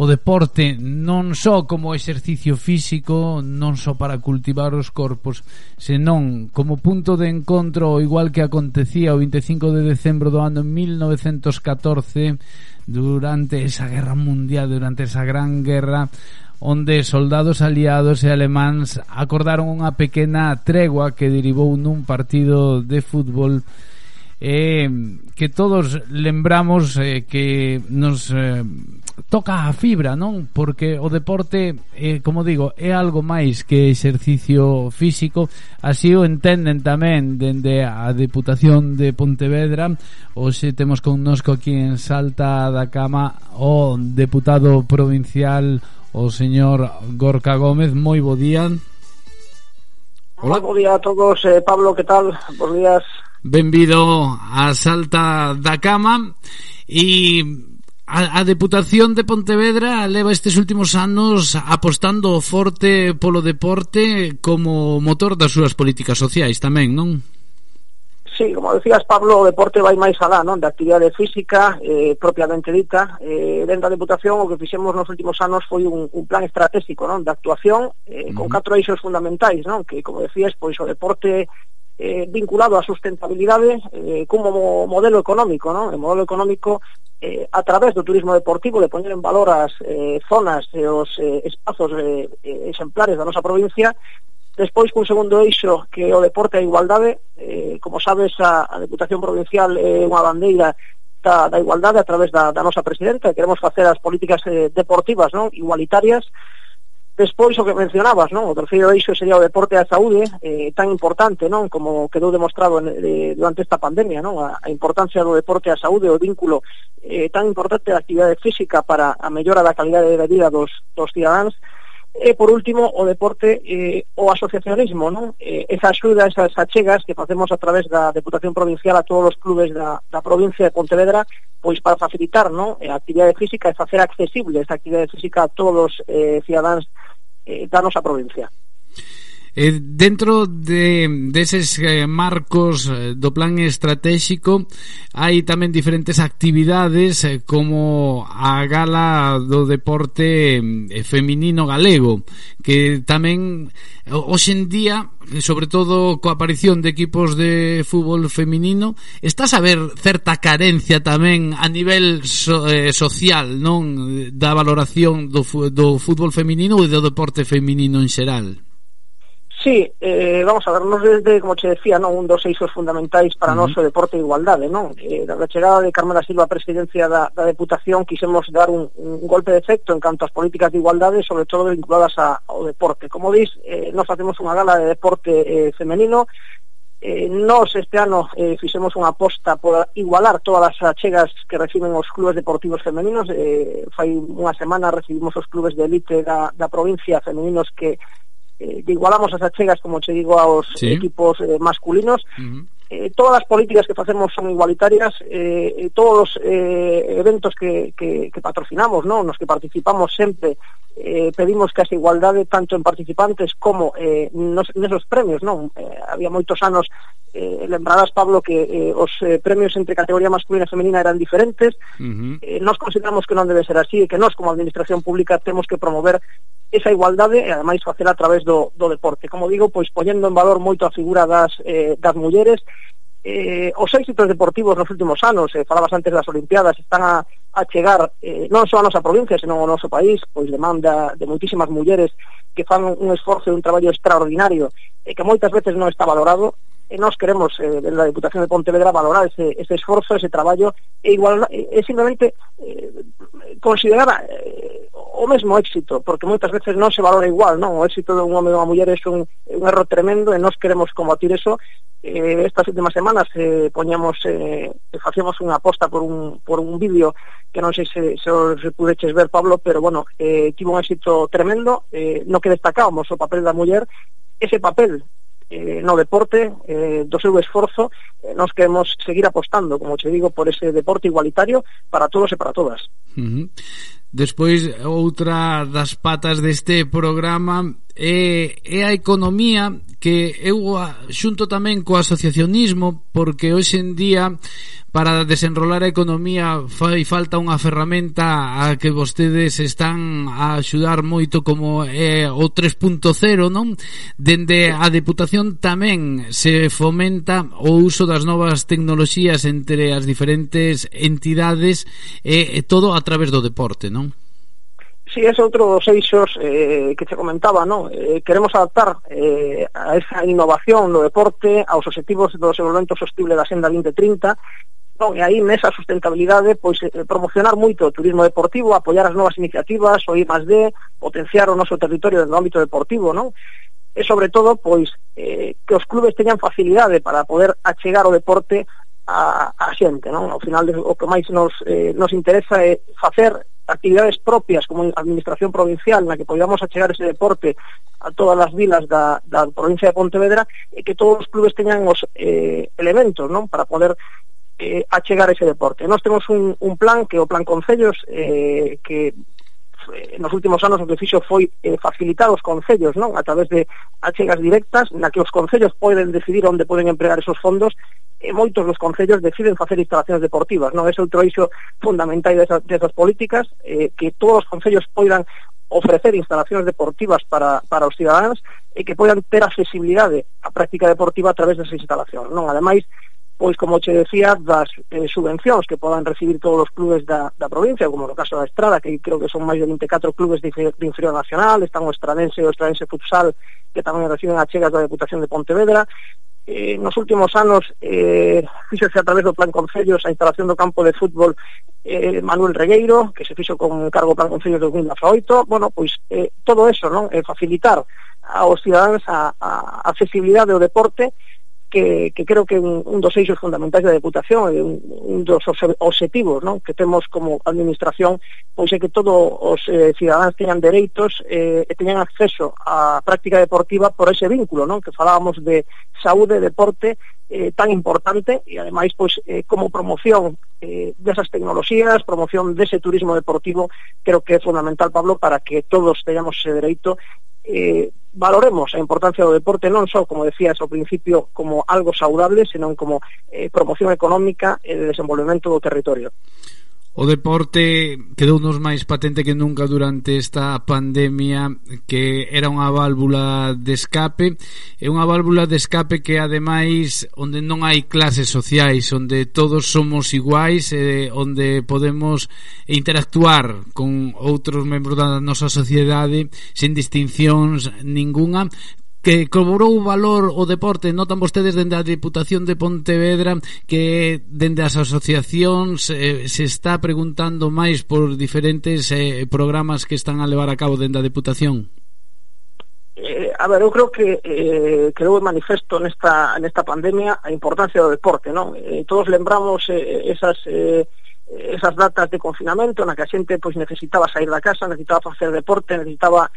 D: o deporte non só como exercicio físico, non só para cultivar os corpos, senón como punto de encontro, igual que acontecía o 25 de decembro do ano 1914, durante esa guerra mundial, durante esa gran guerra, onde soldados aliados e alemáns acordaron unha pequena tregua que derivou nun partido de fútbol eh, que todos lembramos eh, que nos eh, toca a fibra, non? Porque o deporte, eh, como digo, é algo máis que exercicio físico, así o entenden tamén dende a Deputación de Pontevedra, hoxe temos connosco aquí en Salta da Cama o deputado provincial o señor Gorka Gómez, moi bo día.
P: Hola. Bo día a todos, eh, Pablo, que tal? Bos días.
D: Benvido a Salta da Cama e A, a Deputación de Pontevedra leva estes últimos anos apostando forte polo deporte como motor das súas políticas sociais tamén, non?
P: Sí, como decías, Pablo, o deporte vai máis alá, non? Da actividade física eh, propiamente dita. Eh, dentro da Deputación, o que fixemos nos últimos anos foi un, un plan estratégico, non? De actuación, eh, uh -huh. con catro eixos fundamentais, non? Que, como decías, pois o deporte eh, vinculado á sustentabilidade eh, como modelo económico, non? O modelo económico eh, a través do turismo deportivo de poñer en valor as eh, zonas e os eh, espazos eh, eh, exemplares da nosa provincia. Despois, cun segundo eixo que é o deporte e a igualdade, eh, como sabes, a, a Deputación Provincial é eh, unha bandeira da, da igualdade a través da, da nosa presidenta, queremos facer as políticas eh, deportivas non? Igualitarias, Despois, o que mencionabas, non? o terceiro eixo sería o deporte e a saúde, eh, tan importante non como quedou demostrado en, eh, durante esta pandemia, non? A, a importancia do deporte e a saúde, o vínculo eh, tan importante da actividade física para a mellora da calidade de vida dos, dos cidadáns, E, por último, o deporte eh, o asociacionismo, non? Eh, esa axuda, esas achegas que facemos a través da Deputación Provincial a todos os clubes da, da provincia de Pontevedra, pois para facilitar non? Eh, a actividade física e facer accesible esa actividade física a todos os eh, cidadáns eh, da nosa provincia.
D: Eh, dentro de, deses de eh, marcos eh, do plan estratégico hai tamén diferentes actividades eh, como a gala do deporte eh, feminino galego que tamén eh, hoxe en día eh, sobre todo coa aparición de equipos de fútbol feminino está a ver certa carencia tamén a nivel so, eh, social non? Da valoración do, do fútbol feminino e do deporte feminino en xeral.
P: Sí, eh, vamos a vernos desde, como che decía, non un dos eixos fundamentais para uh -huh. noso deporte e igualdade, non? Eh, da chegada de Carmela Silva a presidencia da, da Deputación quisemos dar un, un golpe de efecto en canto ás políticas de igualdade, sobre todo vinculadas a, ao deporte. Como dis, eh, nos facemos unha gala de deporte eh, femenino, eh, nos este ano eh, fixemos unha aposta por igualar todas as achegas que reciben os clubes deportivos femeninos eh, fai unha semana recibimos os clubes de elite da, da provincia femeninos que eh, igualamos as achegas, como che digo, aos sí. equipos eh, masculinos, uh -huh. Eh, todas as políticas que facemos son igualitarias eh, todos os eh, eventos que, que, que patrocinamos ¿no? nos que participamos sempre eh, pedimos que as igualdade tanto en participantes como eh, nos, nesos premios non eh, había moitos anos eh, lembrarás Pablo que eh, os eh, premios entre categoría masculina e femenina eran diferentes uh -huh. eh, nos consideramos que non debe ser así e que nós como administración pública temos que promover esa igualdade e ademais facela a través do, do deporte. Como digo, pois poñendo en valor moito a figura das, eh, das mulleres eh, os éxitos deportivos nos últimos anos, eh, falabas antes das Olimpiadas, están a, a chegar eh, non só a nosa provincia, senón ao noso país, pois demanda de moitísimas mulleres que fan un esforzo e un traballo extraordinario e eh, que moitas veces non está valorado, e nós queremos eh, en la Diputación de Pontevedra valorar ese, ese esforzo, ese traballo e igual é simplemente eh, considerar o mesmo éxito, porque moitas veces non se valora igual, non? O éxito dun home ou unha muller é un, un erro tremendo e nós queremos combatir eso. Eh, estas últimas semanas eh, poñemos, eh, facíamos unha aposta por un, por un vídeo que non sei se, se os pudeches ver, Pablo, pero bueno, eh, tivo un éxito tremendo, eh, no que destacábamos o papel da muller, ese papel eh, no deporte, eh, do seu esforzo, eh, nos queremos seguir apostando, como che digo, por ese deporte igualitario para todos e para todas.
D: Uh -huh. Despois outra das patas deste programa é, é a economía que eu xunto tamén co asociacionismo porque hoxe en día para desenrolar a economía fai falta unha ferramenta a que vostedes están a axudar moito como é o 3.0 non? dende a Deputación tamén se fomenta o uso das novas tecnoloxías entre as diferentes entidades e, e todo a través do deporte non?
P: Sí, es outro dos eixos eh, que te comentaba, non? Eh, queremos adaptar eh, a esa innovación no deporte aos objetivos do desenvolvemento sostible da Senda 2030 non? e aí nesa sustentabilidade pois eh, promocionar moito o turismo deportivo, apoiar as novas iniciativas, o I más D, potenciar o noso territorio no ámbito deportivo, non? E sobre todo, pois, eh, que os clubes teñan facilidade para poder achegar o deporte a, a xente, non? Ao final o que máis nos, eh, nos interesa é facer actividades propias como administración provincial na que podíamos achegar ese deporte a todas as vilas da, da provincia de Pontevedra e que todos os clubes teñan os eh, elementos non para poder eh, achegar ese deporte. Nós temos un, un plan que o Plan Concellos eh, que eh, nos últimos anos o que fixo foi eh, facilitar os concellos, non? A través de achegas directas na que os concellos poden decidir onde poden empregar esos fondos e moitos dos concellos deciden facer instalacións deportivas, non? É outro iso fundamental desas, desas políticas, eh, que todos os concellos poidan ofrecer instalacións deportivas para, para os cidadáns e que poidan ter accesibilidade á práctica deportiva a través das instalacións, non? Ademais, pois como che decía, das eh, subvencións que podan recibir todos os clubes da, da provincia, como no caso da Estrada, que creo que son máis de 24 clubes de, de inferior nacional, están o Estradense e o Estradense Futsal, que tamén reciben achegas da Deputación de Pontevedra, eh, nos últimos anos eh, fíxose a través do Plan Concellos a instalación do campo de fútbol eh, Manuel Regueiro, que se fixo con cargo Plan Concellos de 2018, bueno, pois eh, todo eso, non? Eh, facilitar aos cidadáns a, a accesibilidade ao deporte que, que creo que un, un dos eixos fundamentais da deputación e un, un dos objetivos non? que temos como administración pois é que todos os eh, cidadáns teñan dereitos eh, e teñan acceso á práctica deportiva por ese vínculo non? que falábamos de saúde, deporte eh, tan importante e ademais pois eh, como promoción eh, desas tecnoloxías, promoción dese turismo deportivo, creo que é fundamental Pablo para que todos teñamos ese dereito eh, valoremos a importancia do deporte non só, como decías ao principio, como algo saudable, senón como eh, promoción económica e de desenvolvemento do territorio.
D: O deporte quedou nos máis patente que nunca durante esta pandemia que era unha válvula de escape e unha válvula de escape que ademais onde non hai clases sociais onde todos somos iguais e onde podemos interactuar con outros membros da nosa sociedade sen distincións ninguna que cobrou valor o deporte notan vostedes dende a Diputación de Pontevedra que dende as asociacións eh, se está preguntando máis por diferentes eh, programas que están a levar a cabo dende a Diputación
P: Eh, a ver, eu creo que eh, creo que manifesto nesta, nesta pandemia a importancia do deporte, non? Eh, todos lembramos eh, esas eh, esas datas de confinamento na que a xente pois necesitaba sair da casa, necesitaba facer deporte, necesitaba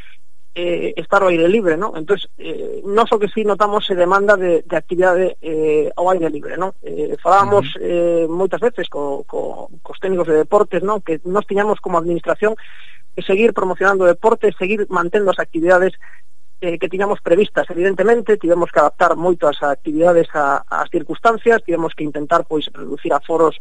P: eh, estar ao aire libre, non? Entón, eh, non só que sí notamos se demanda de, de actividade eh, ao aire libre, non? Eh, falábamos uh -huh. eh, moitas veces co, co, cos técnicos de deportes, non? Que nós tiñamos como administración que seguir promocionando deportes, deporte, seguir mantendo as actividades eh, que tiñamos previstas, evidentemente, tivemos que adaptar moito as actividades a, ás circunstancias, tivemos que intentar pois reducir aforos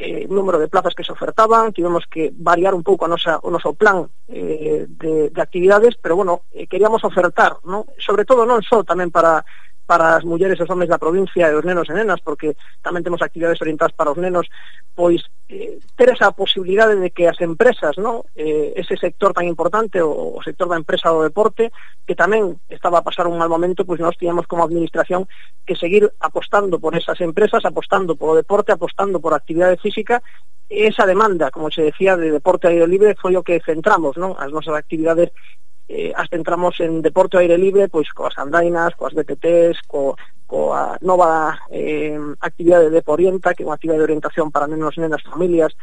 P: eh, número de plazas que se ofertaban, tivemos que variar un pouco a nosa, o noso plan eh, de, de actividades, pero bueno, eh, queríamos ofertar, ¿no? sobre todo non só tamén para para as mulleres e os homens da provincia e os nenos e nenas, porque tamén temos actividades orientadas para os nenos, pois eh, ter esa posibilidade de que as empresas, non? Eh, ese sector tan importante, o, o sector da empresa do deporte, que tamén estaba a pasar un mal momento, pois nós tiñamos como administración que seguir apostando por esas empresas, apostando polo deporte, apostando por actividade física, esa demanda, como se decía, de deporte aire libre foi o que centramos, non? As nosas actividades eh, as centramos en deporte ao aire libre, pois coas andainas, coas BTTs, co, coa nova eh, actividade de Porienta, que é unha actividade de orientación para nenos, nenas, familias,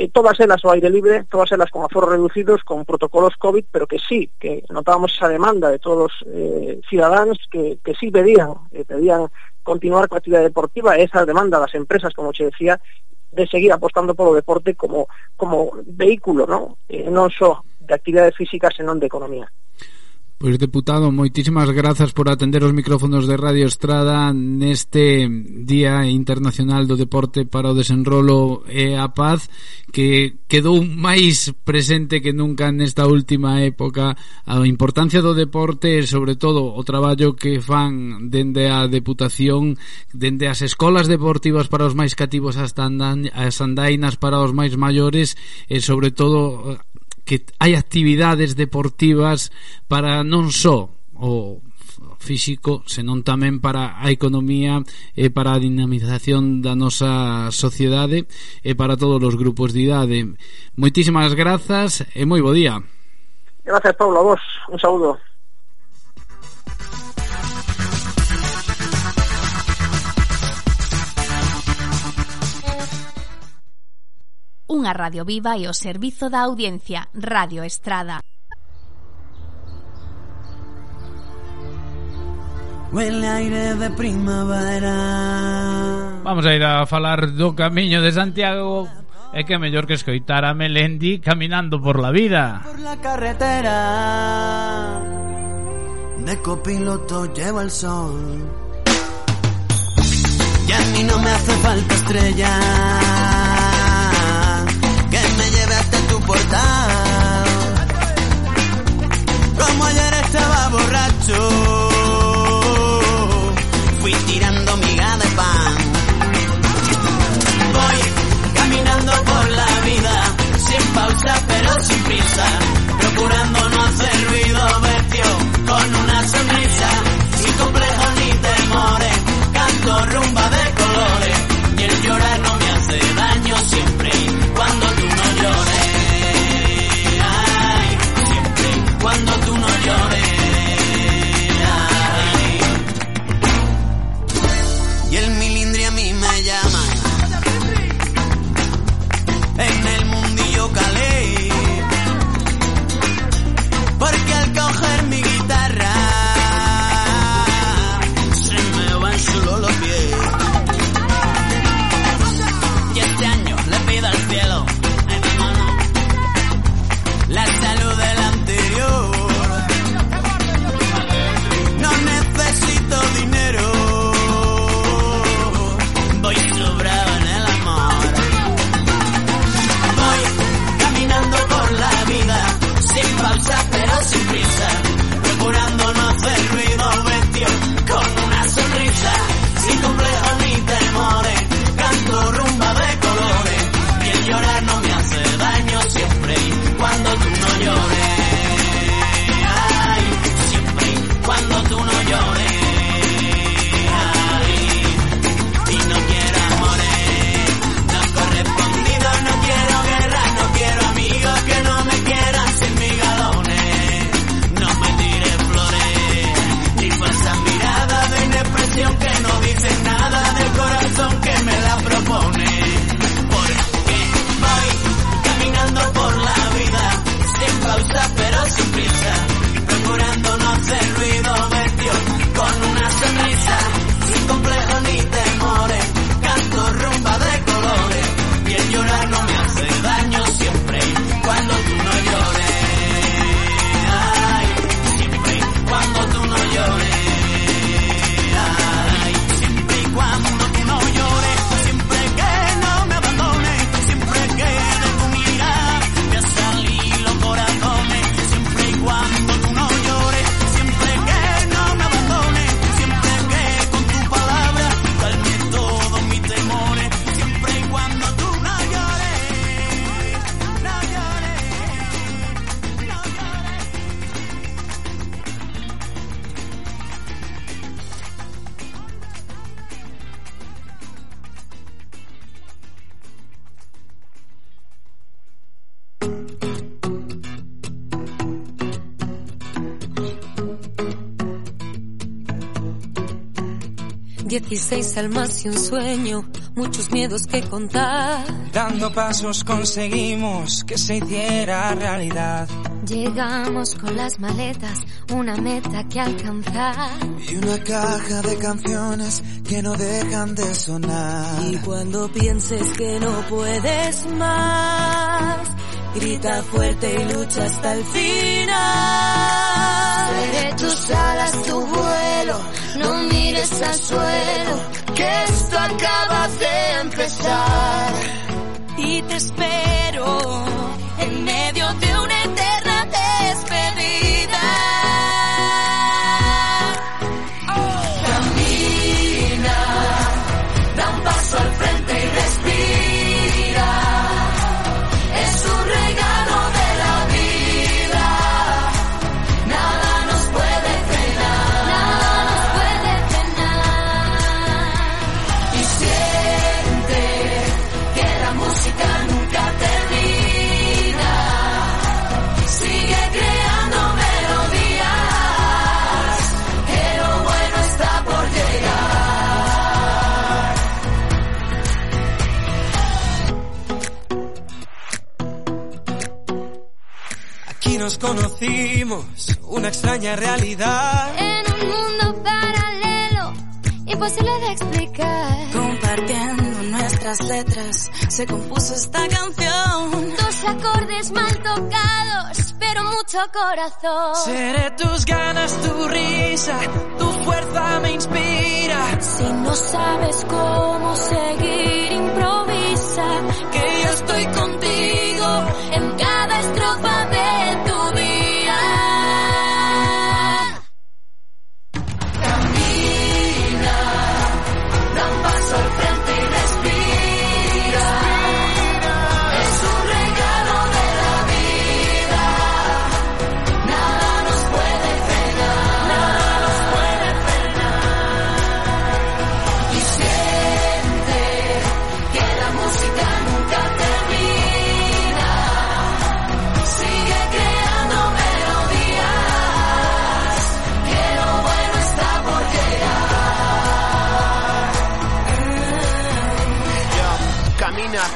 P: eh, todas elas ao aire libre, todas elas con aforos reducidos, con protocolos COVID, pero que sí, que notábamos esa demanda de todos os eh, cidadáns que, que sí pedían, eh, pedían continuar coa actividade deportiva, esa demanda das empresas, como che decía, de seguir apostando polo deporte como, como vehículo, non? Eh, non só de actividade física, senón de economía.
D: Pois, deputado, moitísimas grazas por atender os micrófonos de Radio Estrada neste Día Internacional do Deporte para o Desenrolo e a Paz que quedou máis presente que nunca nesta última época. A importancia do deporte e, sobre todo, o traballo que fan dende a Deputación dende as escolas deportivas para os máis cativos as andainas para os máis maiores e, sobre todo, que hai actividades deportivas para non só o físico, senón tamén para a economía e para a dinamización da nosa sociedade e para todos os grupos de idade. Moitísimas grazas e moi bo día.
P: Gracias, Pablo, a vos. Un saúdo.
E: unha radio viva e o servizo da audiencia Radio Estrada.
F: Huele aire de primavera.
D: Vamos a ir a falar do camiño de Santiago. É que é mellor que escoitar a Melendi caminando por la vida.
F: Por la carretera. De copiloto lleva el sol. Y a mí no me hace falta estrella. Como ayer estaba borracho, fui tirando miga de pan. Voy caminando por la vida, sin pausa pero sin prisa,
L: 16 almas y un sueño, muchos miedos que contar.
Q: Dando pasos conseguimos que se hiciera realidad.
C: Llegamos con las maletas, una meta que alcanzar.
R: Y una caja de canciones que no dejan de sonar.
L: Y cuando pienses que no puedes más, grita fuerte y lucha hasta el final.
C: Seré tus alas, tu vuelo, mires al suelo,
R: que esto acaba de empezar.
L: Y te espero
Q: conocimos, una extraña realidad.
C: En un mundo paralelo, imposible de explicar.
L: Compartiendo nuestras letras, se compuso esta canción.
C: Dos acordes mal tocados, pero mucho corazón.
Q: Seré tus ganas, tu risa, tu fuerza me inspira.
C: Si no sabes cómo seguir, improvisa.
L: Que yo estoy contigo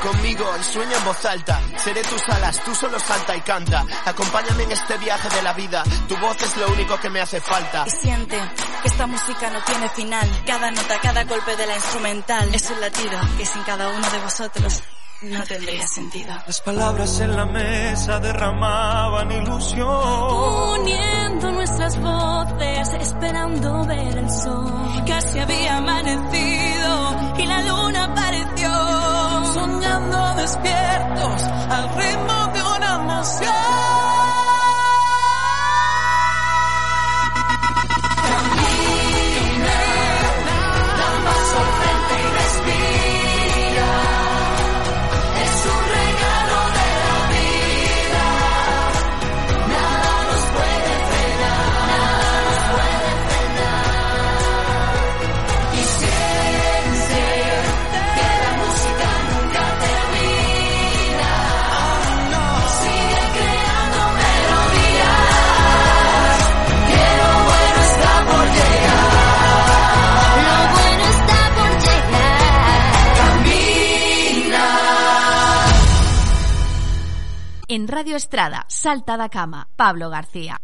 N: conmigo y sueña en voz alta. Seré tus alas, tú solo salta y canta. Acompáñame en este viaje de la vida. Tu voz es lo único que me hace falta.
S: Y siente que esta música no tiene final. Cada nota, cada golpe de la instrumental es un latido que sin cada uno de vosotros no tendría sentido.
T: Las palabras en la mesa derramaban ilusión.
L: Uniendo nuestras voces, esperando ver el sol.
S: Casi había amanecido y la luna apareció.
Q: Despiertos al ritmo de una emoción.
E: En Radio Estrada, Salta da Cama, Pablo García.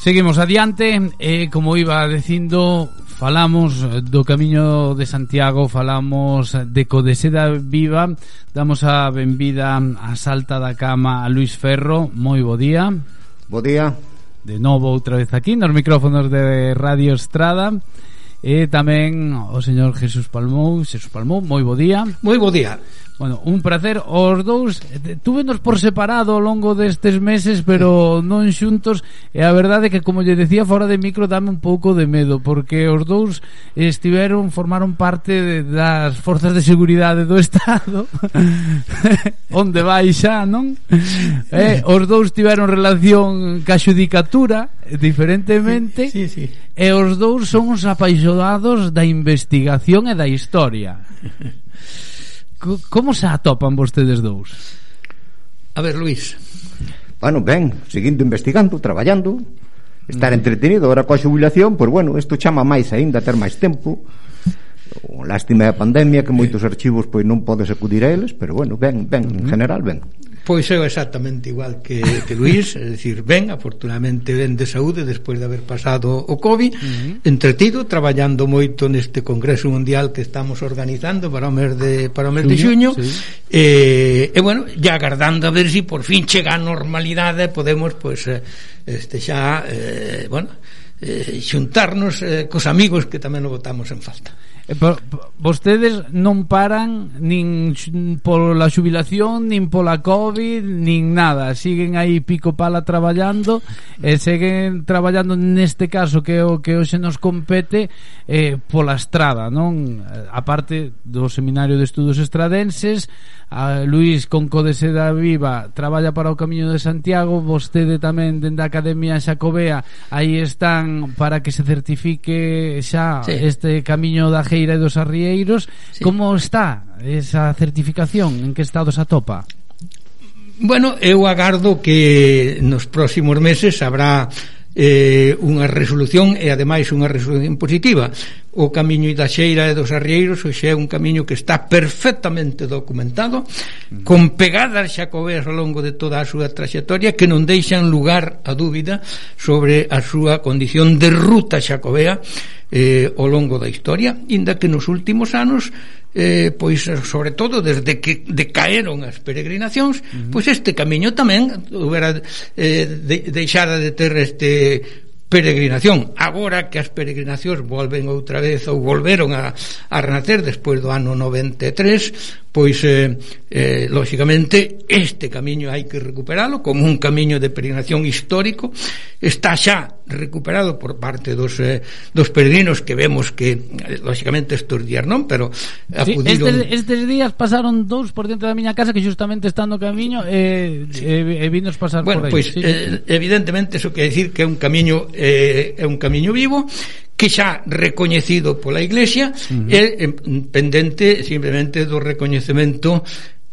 D: Seguimos adiante, eh, como iba dicindo, Falamos eh, do Camiño de Santiago, falamos eh, de Codeseda Viva, damos a benvida a Salta da Cama a Luis Ferro, moi bo día.
U: Bo día.
D: De novo outra vez aquí nos micrófonos de Radio Estrada. E tamén o señor Jesús Palmou, Jesús Palmou, moi bo día.
V: Moi bo día.
D: Bueno, un placer os dous. Eh, túvenos por separado ao longo destes meses Pero non xuntos. E a verdade é que, como lle decía fora de micro Dame un pouco de medo Porque os dous estiveron Formaron parte de, das forzas de seguridade do *laughs* Estado. *laughs* Onde vai xa, non? Eh, os dous tiveron relación ca xudicatura Diferentemente
V: sí, sí, sí.
D: E os dous son os apaixonados da investigación e da historia. *laughs* Como se atopan vostedes dous?
V: A ver, Luís.
U: Bueno, ben, seguindo investigando, traballando, estar mm. entretenido, ahora coa xubilación, pois bueno, isto chama máis aínda ter máis tempo. O lástima da pandemia que moitos archivos pois non podes acudir a eles, pero bueno, ben, ben, en mm. general ben.
V: Pois eu exactamente igual que, que Luís, é dicir, ben, afortunadamente ben de saúde despois de haber pasado o COVID, uh -huh. entretido, traballando moito neste Congreso Mundial que estamos organizando para o mes de, para o mes de xuño,
D: sí.
V: e, e bueno, ya agardando a ver se si por fin chega a normalidade podemos, pois, pues, eh, este xa, eh, bueno, eh, xuntarnos eh, cos amigos que tamén o votamos en falta.
D: Eh, vostedes non paran nin pola xubilación, nin pola COVID, nin nada. Siguen aí pico pala traballando e seguen traballando neste caso que é o que hoxe nos compete eh, pola estrada, non? Eh, a parte do Seminario de Estudos Estradenses, a Luís Concodese da Viva traballa para o Camiño de Santiago, vostede tamén dende a Academia Xacobea, aí están para que se certifique xa
V: sí.
D: este camiño da gente Terceira e dos Arrieiros. Sí. Como está esa certificación? En que estado se atopa?
V: Bueno, eu agardo que nos próximos meses habrá eh, unha resolución e ademais unha resolución positiva o camiño da Xeira e dos Arrieiros hoxe é un camiño que está perfectamente documentado con pegadas xacobeas ao longo de toda a súa traxectoria que non deixan lugar a dúbida sobre a súa condición de ruta xacobea eh, ao longo da historia inda que nos últimos anos eh, pois sobre todo desde que decaeron as peregrinacións uh -huh. pois este camiño tamén houbera eh, de, deixara de ter este peregrinación. Agora que as peregrinacións volven outra vez ou volveron a, a renacer despois do ano 93 pois eh, eh, lóxicamente este camiño hai que recuperalo como un camiño de peregrinación histórico. Está xa recuperado por parte dos, eh, dos peregrinos que vemos que eh, lóxicamente estes días non pero acudiron sí,
D: estes, estes días pasaron dous por dentro da miña casa que justamente estando camiño eh, sí. eh, e eh, vinos pasar
V: bueno,
D: por aí.
V: pois,
D: sí,
V: eh, evidentemente iso quer decir que é un camiño eh, é un camiño vivo que xa recoñecido pola Iglesia uh -huh. e eh, pendente simplemente do recoñecemento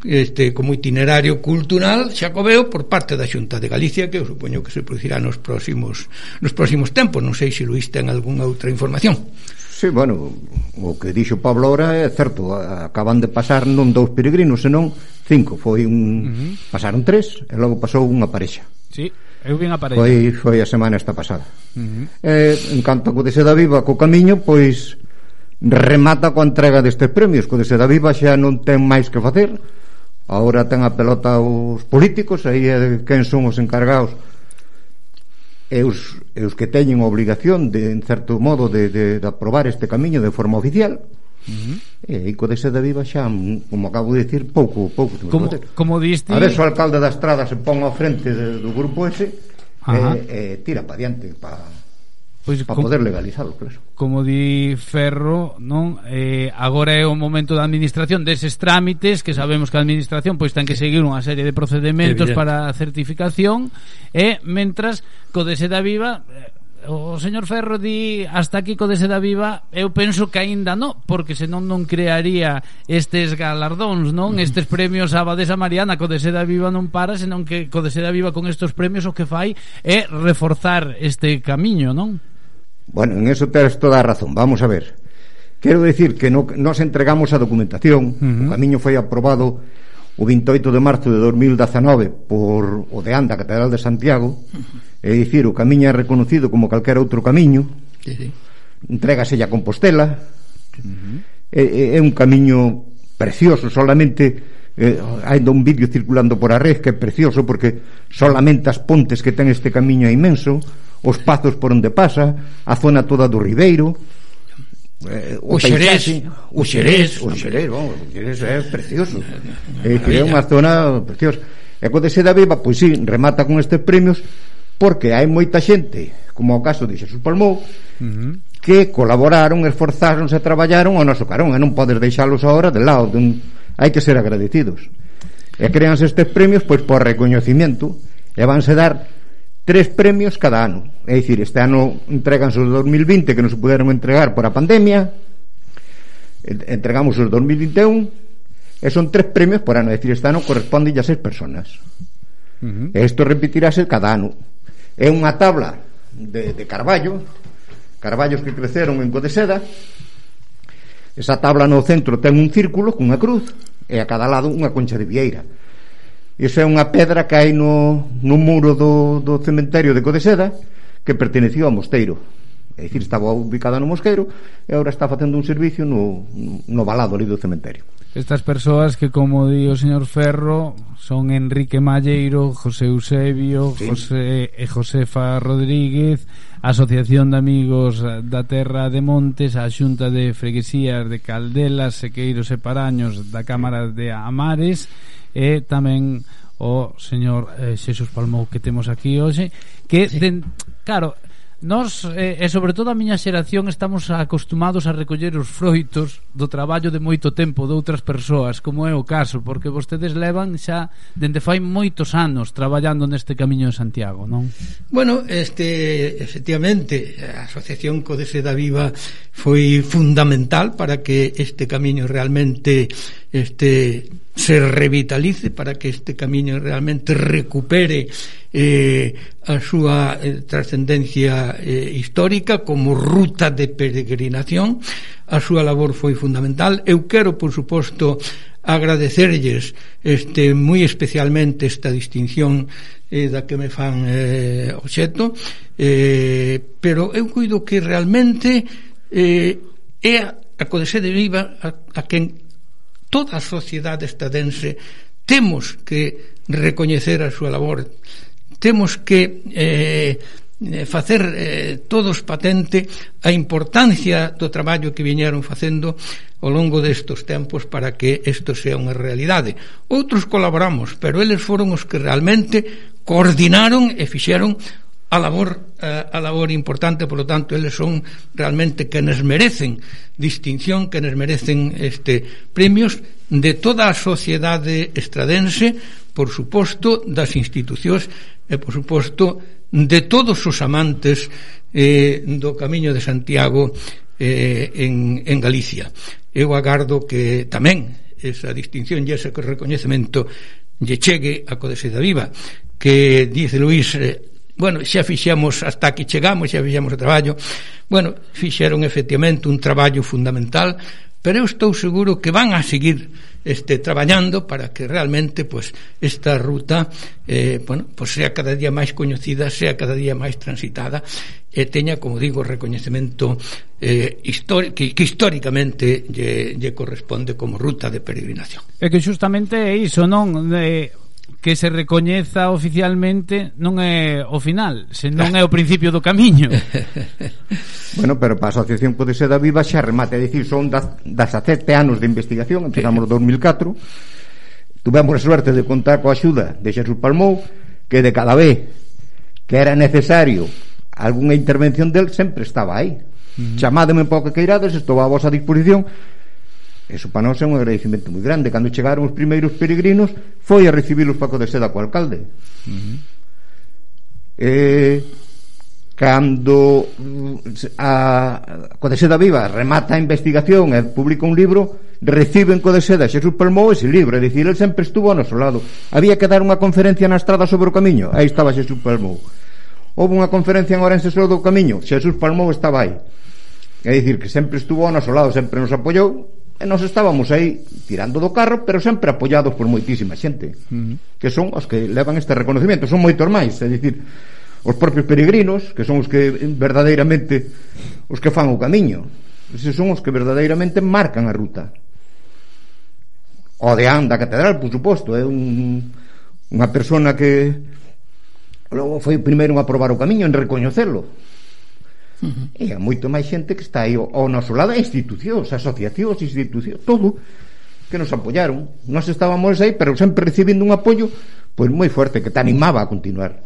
V: este como itinerario cultural xacobeo por parte da Xunta de Galicia que eu supoño que se producirá nos próximos nos próximos tempos, non sei se Luís ten algunha outra información.
U: Sí, bueno, o que dixo Pablo ahora é certo, acaban de pasar non dous peregrinos, senón cinco, foi un uh -huh. pasaron tres e logo pasou unha parexa.
D: Sí. Eu vin a parella.
U: Foi, foi a semana esta pasada.
D: Uh -huh.
U: eh, en canto co de Seda Viva co camiño, pois remata coa entrega destes premios. Co de Seda Viva xa non ten máis que facer. Ahora ten a pelota os políticos, aí é quen son os encargados e os, e os que teñen a obligación de, en certo modo de, de, de aprobar este camiño de forma oficial
D: Uh -huh.
U: E aí co de Viva xa, mm, como acabo de dicir, pouco, pouco.
D: Como, como diste...
U: A ver, o alcalde da Estrada se pon ao frente de, do grupo ese
D: Ajá.
U: e, e tira pa diante para
D: pois,
U: para poder legalizalo, claro.
D: Como di Ferro, non? Eh, agora é o momento da administración deses trámites que sabemos que a administración pois ten que seguir unha serie de procedementos
V: Evidente.
D: para a certificación e mentras co de Seda Viva eh, o señor Ferro di hasta aquí co de Seda Viva, eu penso que aínda non, porque senón non crearía estes galardóns, non? Estes premios a Abadesa Mariana co de Seda Viva non para, senón que co de Seda Viva con estes premios o que fai é reforzar este camiño, non?
U: Bueno, en eso tens toda a razón. Vamos a ver. Quero decir que no, nos entregamos a documentación, uh -huh. o camiño foi aprobado o 28 de marzo de 2019 por o de Anda, Catedral de Santiago, é dicir, o camiño é reconocido como calquera outro camiño,
V: sí, sí.
U: entregase a Compostela, uh -huh. é, é un camiño precioso, solamente eh, hai un vídeo circulando por a red que é precioso porque solamente as pontes que ten este camiño é inmenso, os pazos por onde pasa, a zona toda do Ribeiro, eh,
V: o, o
U: Xerés,
V: o Xerés,
U: o Xerés, vamos, o Xerés é precioso. É que é unha zona preciosa. E co de Seda Viva, pois si, sí, remata con estes premios porque hai moita xente, como o caso de Xesús Palmou, uh -huh. que colaboraron, esforzáronse, traballaron ao noso carón, e non podes deixalos agora de lado, dun... hai que ser agradecidos. E créanse estes premios pois por recoñecimiento e vanse dar tres premios cada ano. É dicir, este ano entreganse os 2020 que non se puderon entregar por a pandemia, entregamos os 2021 e son tres premios por ano, é dicir, este ano corresponde a seis personas. Uh -huh. E isto repetirase cada ano. É unha tabla de, de carballo, carballos que creceron en Codeseda. Esa tabla no centro ten un círculo cunha cruz e a cada lado unha concha de vieira Iso é unha pedra que hai no, no muro do, do cementerio de Codeseda que pertenecía ao mosteiro. É dicir, estaba ubicada no mosqueiro e agora está facendo un servicio no, no balado ali do cementerio.
D: Estas persoas que, como di o señor Ferro, son Enrique Malleiro, José Eusebio,
U: sí.
D: José e Josefa Rodríguez, Asociación de Amigos da Terra de Montes, a Xunta de Freguesías de Caldelas, Sequeiros e Paraños da Cámara de Amares e tamén o señor eh, Xesús Palmou que temos aquí hoxe que sí. den, claro Nos, eh, e sobre todo a miña xeración estamos acostumados a recoller os froitos do traballo de moito tempo de outras persoas, como é o caso, porque vostedes levan xa dende fai moitos anos traballando neste camiño de Santiago, non?
V: Bueno, este efectivamente a asociación Codese da Viva foi fundamental para que este camiño realmente este se revitalice para que este camiño realmente recupere eh, a súa eh, trascendencia eh, histórica como ruta de peregrinación. A súa labor foi fundamental. Eu quero por suposto agradecerlles este moi especialmente esta distinción eh, da que me fan eh, obxeto eh, pero eu cuido que realmente eh, é a, a Codesede Viva a, a quen toda a sociedade estadense temos que recoñecer a súa labor. Temos que eh, eh, facer eh, todos patente a importancia do traballo que viñeron facendo ao longo destos tempos para que isto sea unha realidade. Outros colaboramos pero eles foron os que realmente coordinaron e fixeron a labor eh, a labor importante, por lo tanto, eles son realmente quenes merecen distinción, quenes merecen este premios de toda a sociedade estradense, por suposto, das institucións e por suposto de todos os amantes eh, do Camiño de Santiago eh, en, en Galicia. Eu agardo que tamén esa distinción e ese recoñecemento lle chegue a Codeseda Viva que dice Luís eh, Bueno, xa fixemos hasta que chegamos, xa fixemos o traballo. Bueno, fixeron efectivamente un traballo fundamental, pero eu estou seguro que van a seguir este traballando para que realmente pues esta ruta eh, bueno, pues sea cada día máis coñecida, sea cada día máis transitada e teña, como digo, recoñecemento eh, histórico que, que históricamente lle, lle corresponde como ruta de peregrinación.
D: É que justamente é iso, non? De que se recoñeza oficialmente non é o final, senón é o principio do camiño. *laughs*
U: bueno, pero para a Asociación Pode Ser da Viva xa remate, é dicir, son das, das a sete anos de investigación, empezamos no 2004, tuvemos a suerte de contar coa axuda de Xesús Palmou, que de cada vez que era necesario algunha intervención del sempre estaba aí. Uh -huh. Chamádeme pouco queirades, estou a vosa disposición, Eso para nós é un agradecimento moi grande. Cando chegaron os primeiros peregrinos, foi a recibir os Paco de Seda co alcalde. Uh -huh. Eh, cando a Codeseda Viva remata a investigación e publica un libro reciben Codeseda Xesús Palmou ese libro, é dicir, el sempre estuvo ao noso lado. Había que dar unha conferencia na estrada sobre o camiño. Aí estaba Xesús Palmou. Houve unha conferencia en Orense sobre o camiño. Xesús Palmou estaba aí. É dicir, que sempre estuvo ao noso lado sempre nos apoiou E nos estábamos aí tirando do carro, pero sempre apoiados por moitísima xente,
D: uh -huh.
U: que son os que levan este reconocimiento, son moitos máis, é dicir, os propios peregrinos, que son os que eh, verdadeiramente os que fan o camiño. Eses son os que verdadeiramente marcan a ruta. O de Anda Catedral, por suposto, é un, unha persona que logo foi o primeiro a probar o camiño en recoñecelo Uh -huh. E a moito máis xente que está aí ao noso lado, institucións, asociacións, institucións, todo, que nos apoyaron. Nós estábamos aí, pero sempre recibindo un apoio pois moi fuerte que te animaba a continuar.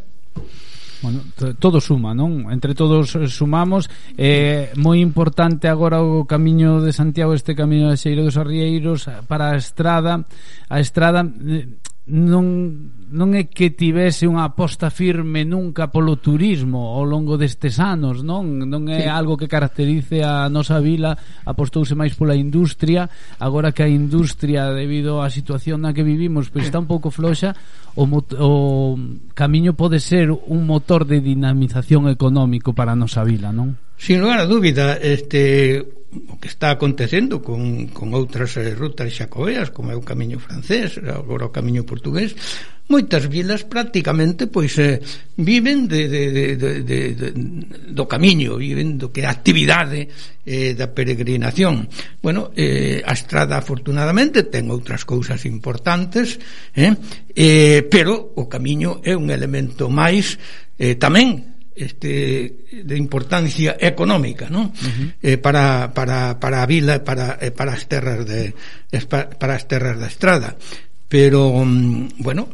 D: Bueno, todo suma, non? Entre todos eh, sumamos eh, Moi importante agora o camiño de Santiago Este camiño de Xeiro dos Arrieiros Para a estrada A estrada eh, non non é que tivese unha aposta firme nunca polo turismo ao longo destes anos, non? Non é sí. algo que caracterice a nosa vila, apostouse máis pola industria, agora que a industria debido á situación na que vivimos, pois está un pouco floxa, o, o camiño pode ser un motor de dinamización económico para a nosa vila, non?
V: Sin lugar a dúbida, este o que está acontecendo con, con outras eh, rutas xacobeas como é o camiño francés agora o camiño portugués moitas vilas prácticamente pois eh, viven de, de, de, de, de, de, do camiño, viven do que a actividade eh, da peregrinación. Bueno, eh, a estrada afortunadamente ten outras cousas importantes, eh, eh, pero o camiño é un elemento máis eh, tamén este de importancia económica, non? Uh -huh. Eh para para para a vila para eh, para as terras de para as terras da estrada pero, mm, bueno,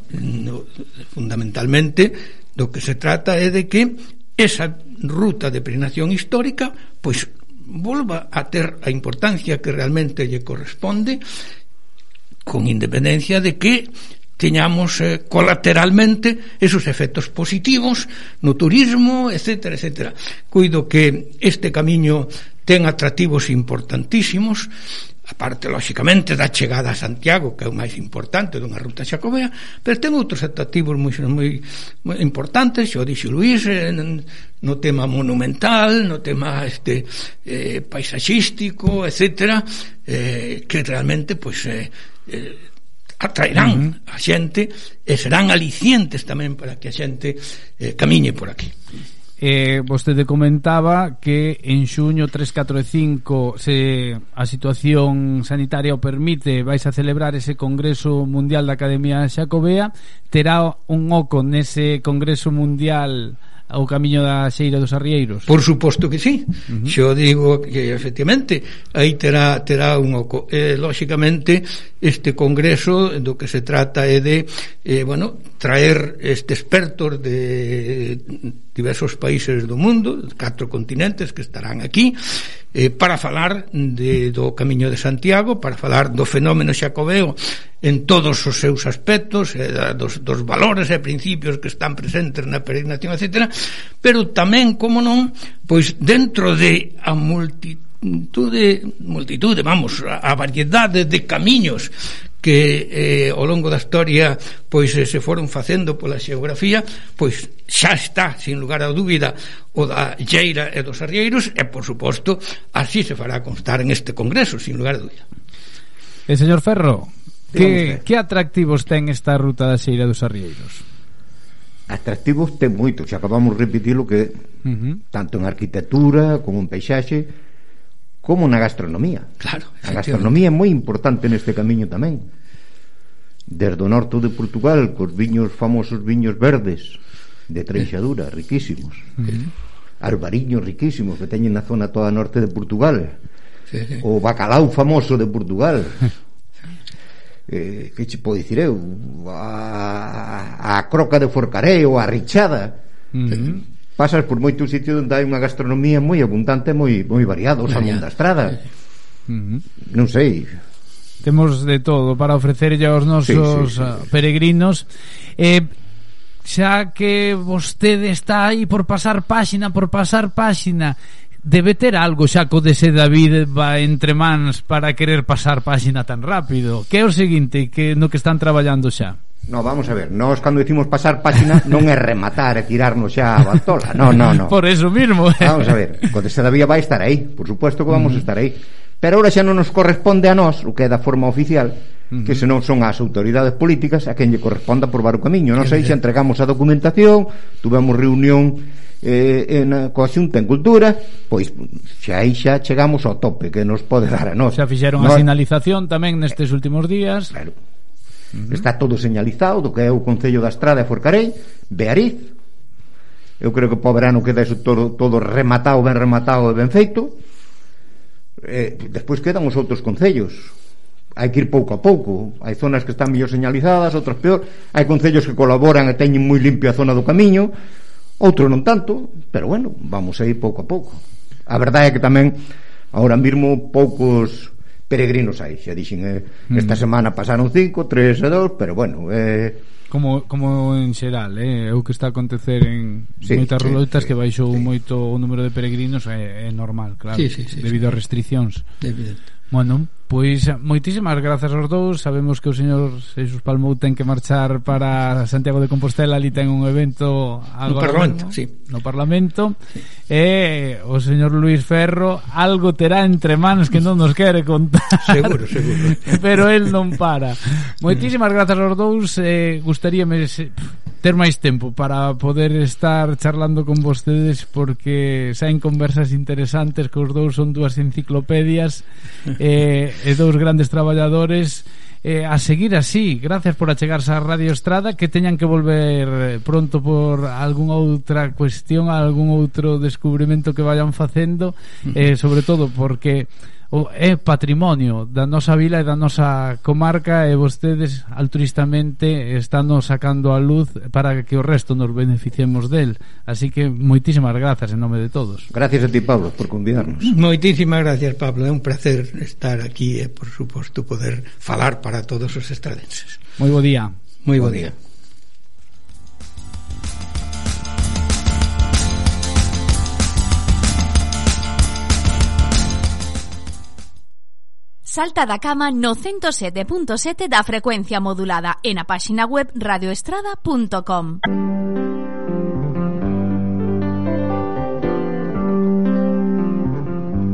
V: fundamentalmente do que se trata é de que esa ruta de peregrinación histórica pois volva a ter a importancia que realmente lle corresponde con independencia de que teñamos eh, colateralmente esos efectos positivos no turismo, etc. etc. Cuido que este camiño ten atractivos importantísimos a parte, lóxicamente, da chegada a Santiago, que é o máis importante dunha ruta xacobea, pero ten outros atractivos moi, moi, moi importantes, xo dixo Luís, eh, no tema monumental, no tema este eh, paisaxístico, etc., eh, que realmente, pois, pues, eh, eh, atraerán uh -huh. a xente e serán alicientes tamén para que a xente eh, camiñe por aquí.
D: Eh, vostede comentaba que en xuño 3, 4 e 5 se a situación sanitaria o permite vais a celebrar ese Congreso Mundial da Academia Xacobea terá un oco nese Congreso Mundial o camiño da Xeira dos Arrieiros?
V: Por suposto que sí. Uh -huh. Xo digo que efectivamente aí terá terá un oco. Eh, lógicamente este congreso do que se trata é de eh, bueno, traer este expertos de diversos países do mundo, catro continentes que estarán aquí, eh, para falar de, do Camiño de Santiago, para falar do fenómeno xacobeo en todos os seus aspectos eh, dos, dos valores e principios que están presentes na peregrinación, etc. Pero tamén, como non, pois dentro de a multitude, multitude, vamos, a, a variedade de camiños que eh, ao longo da historia pois eh, se foron facendo pola xeografía, pois xa está, sin lugar a dúbida, o da Lleira e dos Arrieiros e, por suposto, así se fará constar en este congreso, sin lugar a dúbida.
D: E, señor Ferro, Que, que atractivos ten esta ruta da Xeira dos Arrieiros?
U: Atractivos ten moito, xa acabamos de repetir o que uh -huh. tanto en arquitectura como en peixaxe como na gastronomía.
V: Claro,
U: a gastronomía é moi importante neste camiño tamén. Desde o norte de Portugal, cos viños famosos viños verdes de treixadura, riquísimos. Uh -huh. Arbariños riquísimos que teñen na zona toda norte de Portugal. Sí, sí. O bacalao famoso de Portugal. *laughs* eh, que che podo dicir eu a, a croca de Forcarei ou a richada uh eh, -huh. pasas por moitos sitios onde hai unha gastronomía moi abundante moi moi variada, o salmón da estrada uh -huh. non sei
D: temos de todo para ofrecerlle aos nosos sí, sí, sí. peregrinos eh, xa que vostede está aí por pasar páxina, por pasar páxina debe ter algo xa co dese David va entre mans para querer pasar páxina tan rápido. Que é o seguinte que no que están traballando xa?
U: No, vamos a ver, nós cando dicimos pasar páxina *laughs* non é rematar e tirarnos xa a batola No, no, no
D: Por eso mismo *laughs*
U: Vamos a ver, co dese David vai estar aí Por supuesto que vamos mm. a estar aí Pero ahora xa non nos corresponde a nós O que é da forma oficial que senón son as autoridades políticas a quen lle corresponda por o camiño. Non sei se entregamos a documentación, tuvemos reunión eh, en, coa Xunta en cultura pois xa aí xa chegamos ao tope que nos pode dar a nós.
D: Xa fixeron nos... a sinalización tamén eh, nestes últimos días.
U: claro. Uh -huh. está todo señalizado do que é o Concello da Estrada e Forcarei Beariz. Eu creo que para o verano queda eso todo, todo rematado ben rematado e ben feito. Eh, despois quedan os outros concellos. Hai que ir pouco a pouco. Hai zonas que están mellor señalizadas, outras peor. Hai concellos que colaboran e teñen moi limpio a zona do camiño outro non tanto, pero bueno, vamos a ir pouco a pouco. A verdade é que tamén ahora mesmo poucos peregrinos hai, xa dixen, eh, mm. esta semana pasaron cinco, tres e dos, pero bueno, eh,
D: como como en xeral, eh, é o que está a acontecer en sí, moitas sí, rolotas sí, que baixou sí. moito o número de peregrinos é, é normal, claro,
V: sí, sí, sí,
D: debido sí. a restricións. Evidente. Bueno, pois eh, moitísimas grazas aos dous. Sabemos que o señor Jesus Palmou ten que marchar para Santiago de Compostela. Ali ten un evento algo
V: no Parlamento, no, sí.
D: no Parlamento. Sí. E o señor Luis Ferro algo terá entre mans que non nos quere contar.
V: Seguro, seguro. *laughs*
D: Pero el non para. Moitísimas grazas aos dous. Eh, Gustaríame ter máis tempo para poder estar charlando con vostedes porque saen conversas interesantes que os dous son dúas enciclopedias *laughs* eh, e dous grandes traballadores eh, a seguir así. Gracias por achegarse a Radio Estrada que teñan que volver pronto por algunha outra cuestión algún outro descubrimento que vayan facendo eh, sobre todo porque o é patrimonio da nosa vila e da nosa comarca e vostedes altruistamente están sacando a luz para que o resto nos beneficiemos del. Así que moitísimas grazas en nome de todos.
U: Gracias a ti, Pablo, por convidarnos.
V: Moitísimas gracias, Pablo. É un placer estar aquí e, por suposto, poder falar para todos os estradenses.
D: Moi bo día.
V: Moi bo, bo día. día.
E: Salta da cama no 107.7 da frecuencia modulada. E na páxina web radioestrada.com.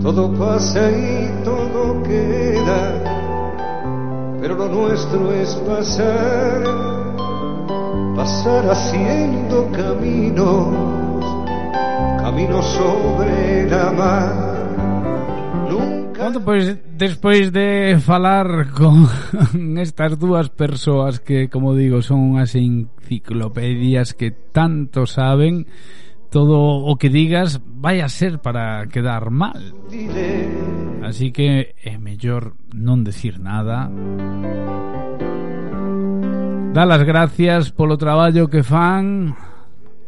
G: Todo pasa y todo queda, pero lo nuestro es pasar, pasar haciendo caminos, caminos sobre la mar
D: Bueno, pois despois de falar con *laughs* estas dúas persoas que, como digo, son unhas enciclopedias que tanto saben, todo o que digas vai a ser para quedar mal. Así que é mellor non decir nada. Dá las gracias polo traballo que fan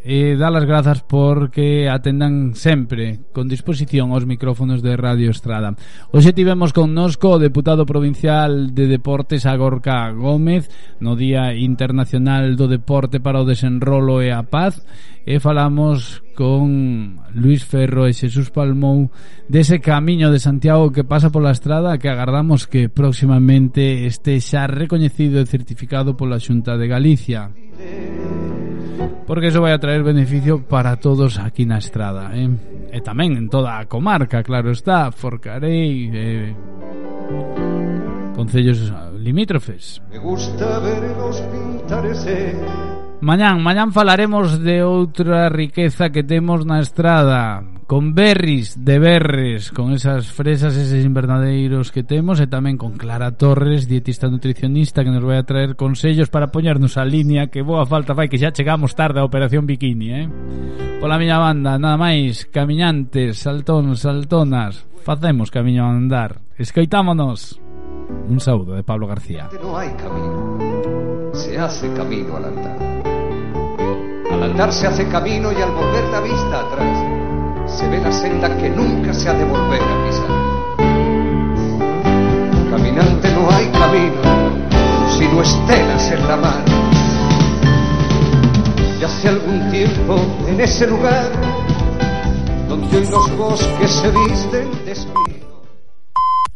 D: e dar as grazas porque atendan sempre con disposición aos micrófonos de Radio Estrada. Hoxe tivemos connosco o deputado provincial de Deportes Agorca Gómez no Día Internacional do Deporte para o Desenrolo e a Paz e falamos con Luis Ferro e Xesús Palmou dese camiño de Santiago que pasa pola estrada que agardamos que próximamente este xa recoñecido e certificado pola Xunta de Galicia porque eso vai a traer beneficio para todos aquí na estrada eh? e tamén en toda a comarca claro está, Forcarei eh, concellos limítrofes
G: Me gusta verlos pintarse
D: Mañán, mañán falaremos de outra riqueza que temos na estrada. Con berris de berres Con esas fresas, eses invernadeiros que temos E tamén con Clara Torres, dietista nutricionista Que nos vai a traer consellos para poñernos a línea Que boa falta fai que xa chegamos tarde a Operación Bikini eh? Pola miña banda, nada máis Camiñantes, saltóns, saltonas Facemos camiño a andar. Escoitámonos. Un saúdo de Pablo García.
G: No hai camino. Se hace camino al andar. Al andar se hace camino y al volver la vista atrás se ve la senda que nunca se ha de volver a pisar. Caminante no hay camino, sino estelas en la mar. Y hace algún tiempo en ese lugar donde hoy los bosques se visten de espíritu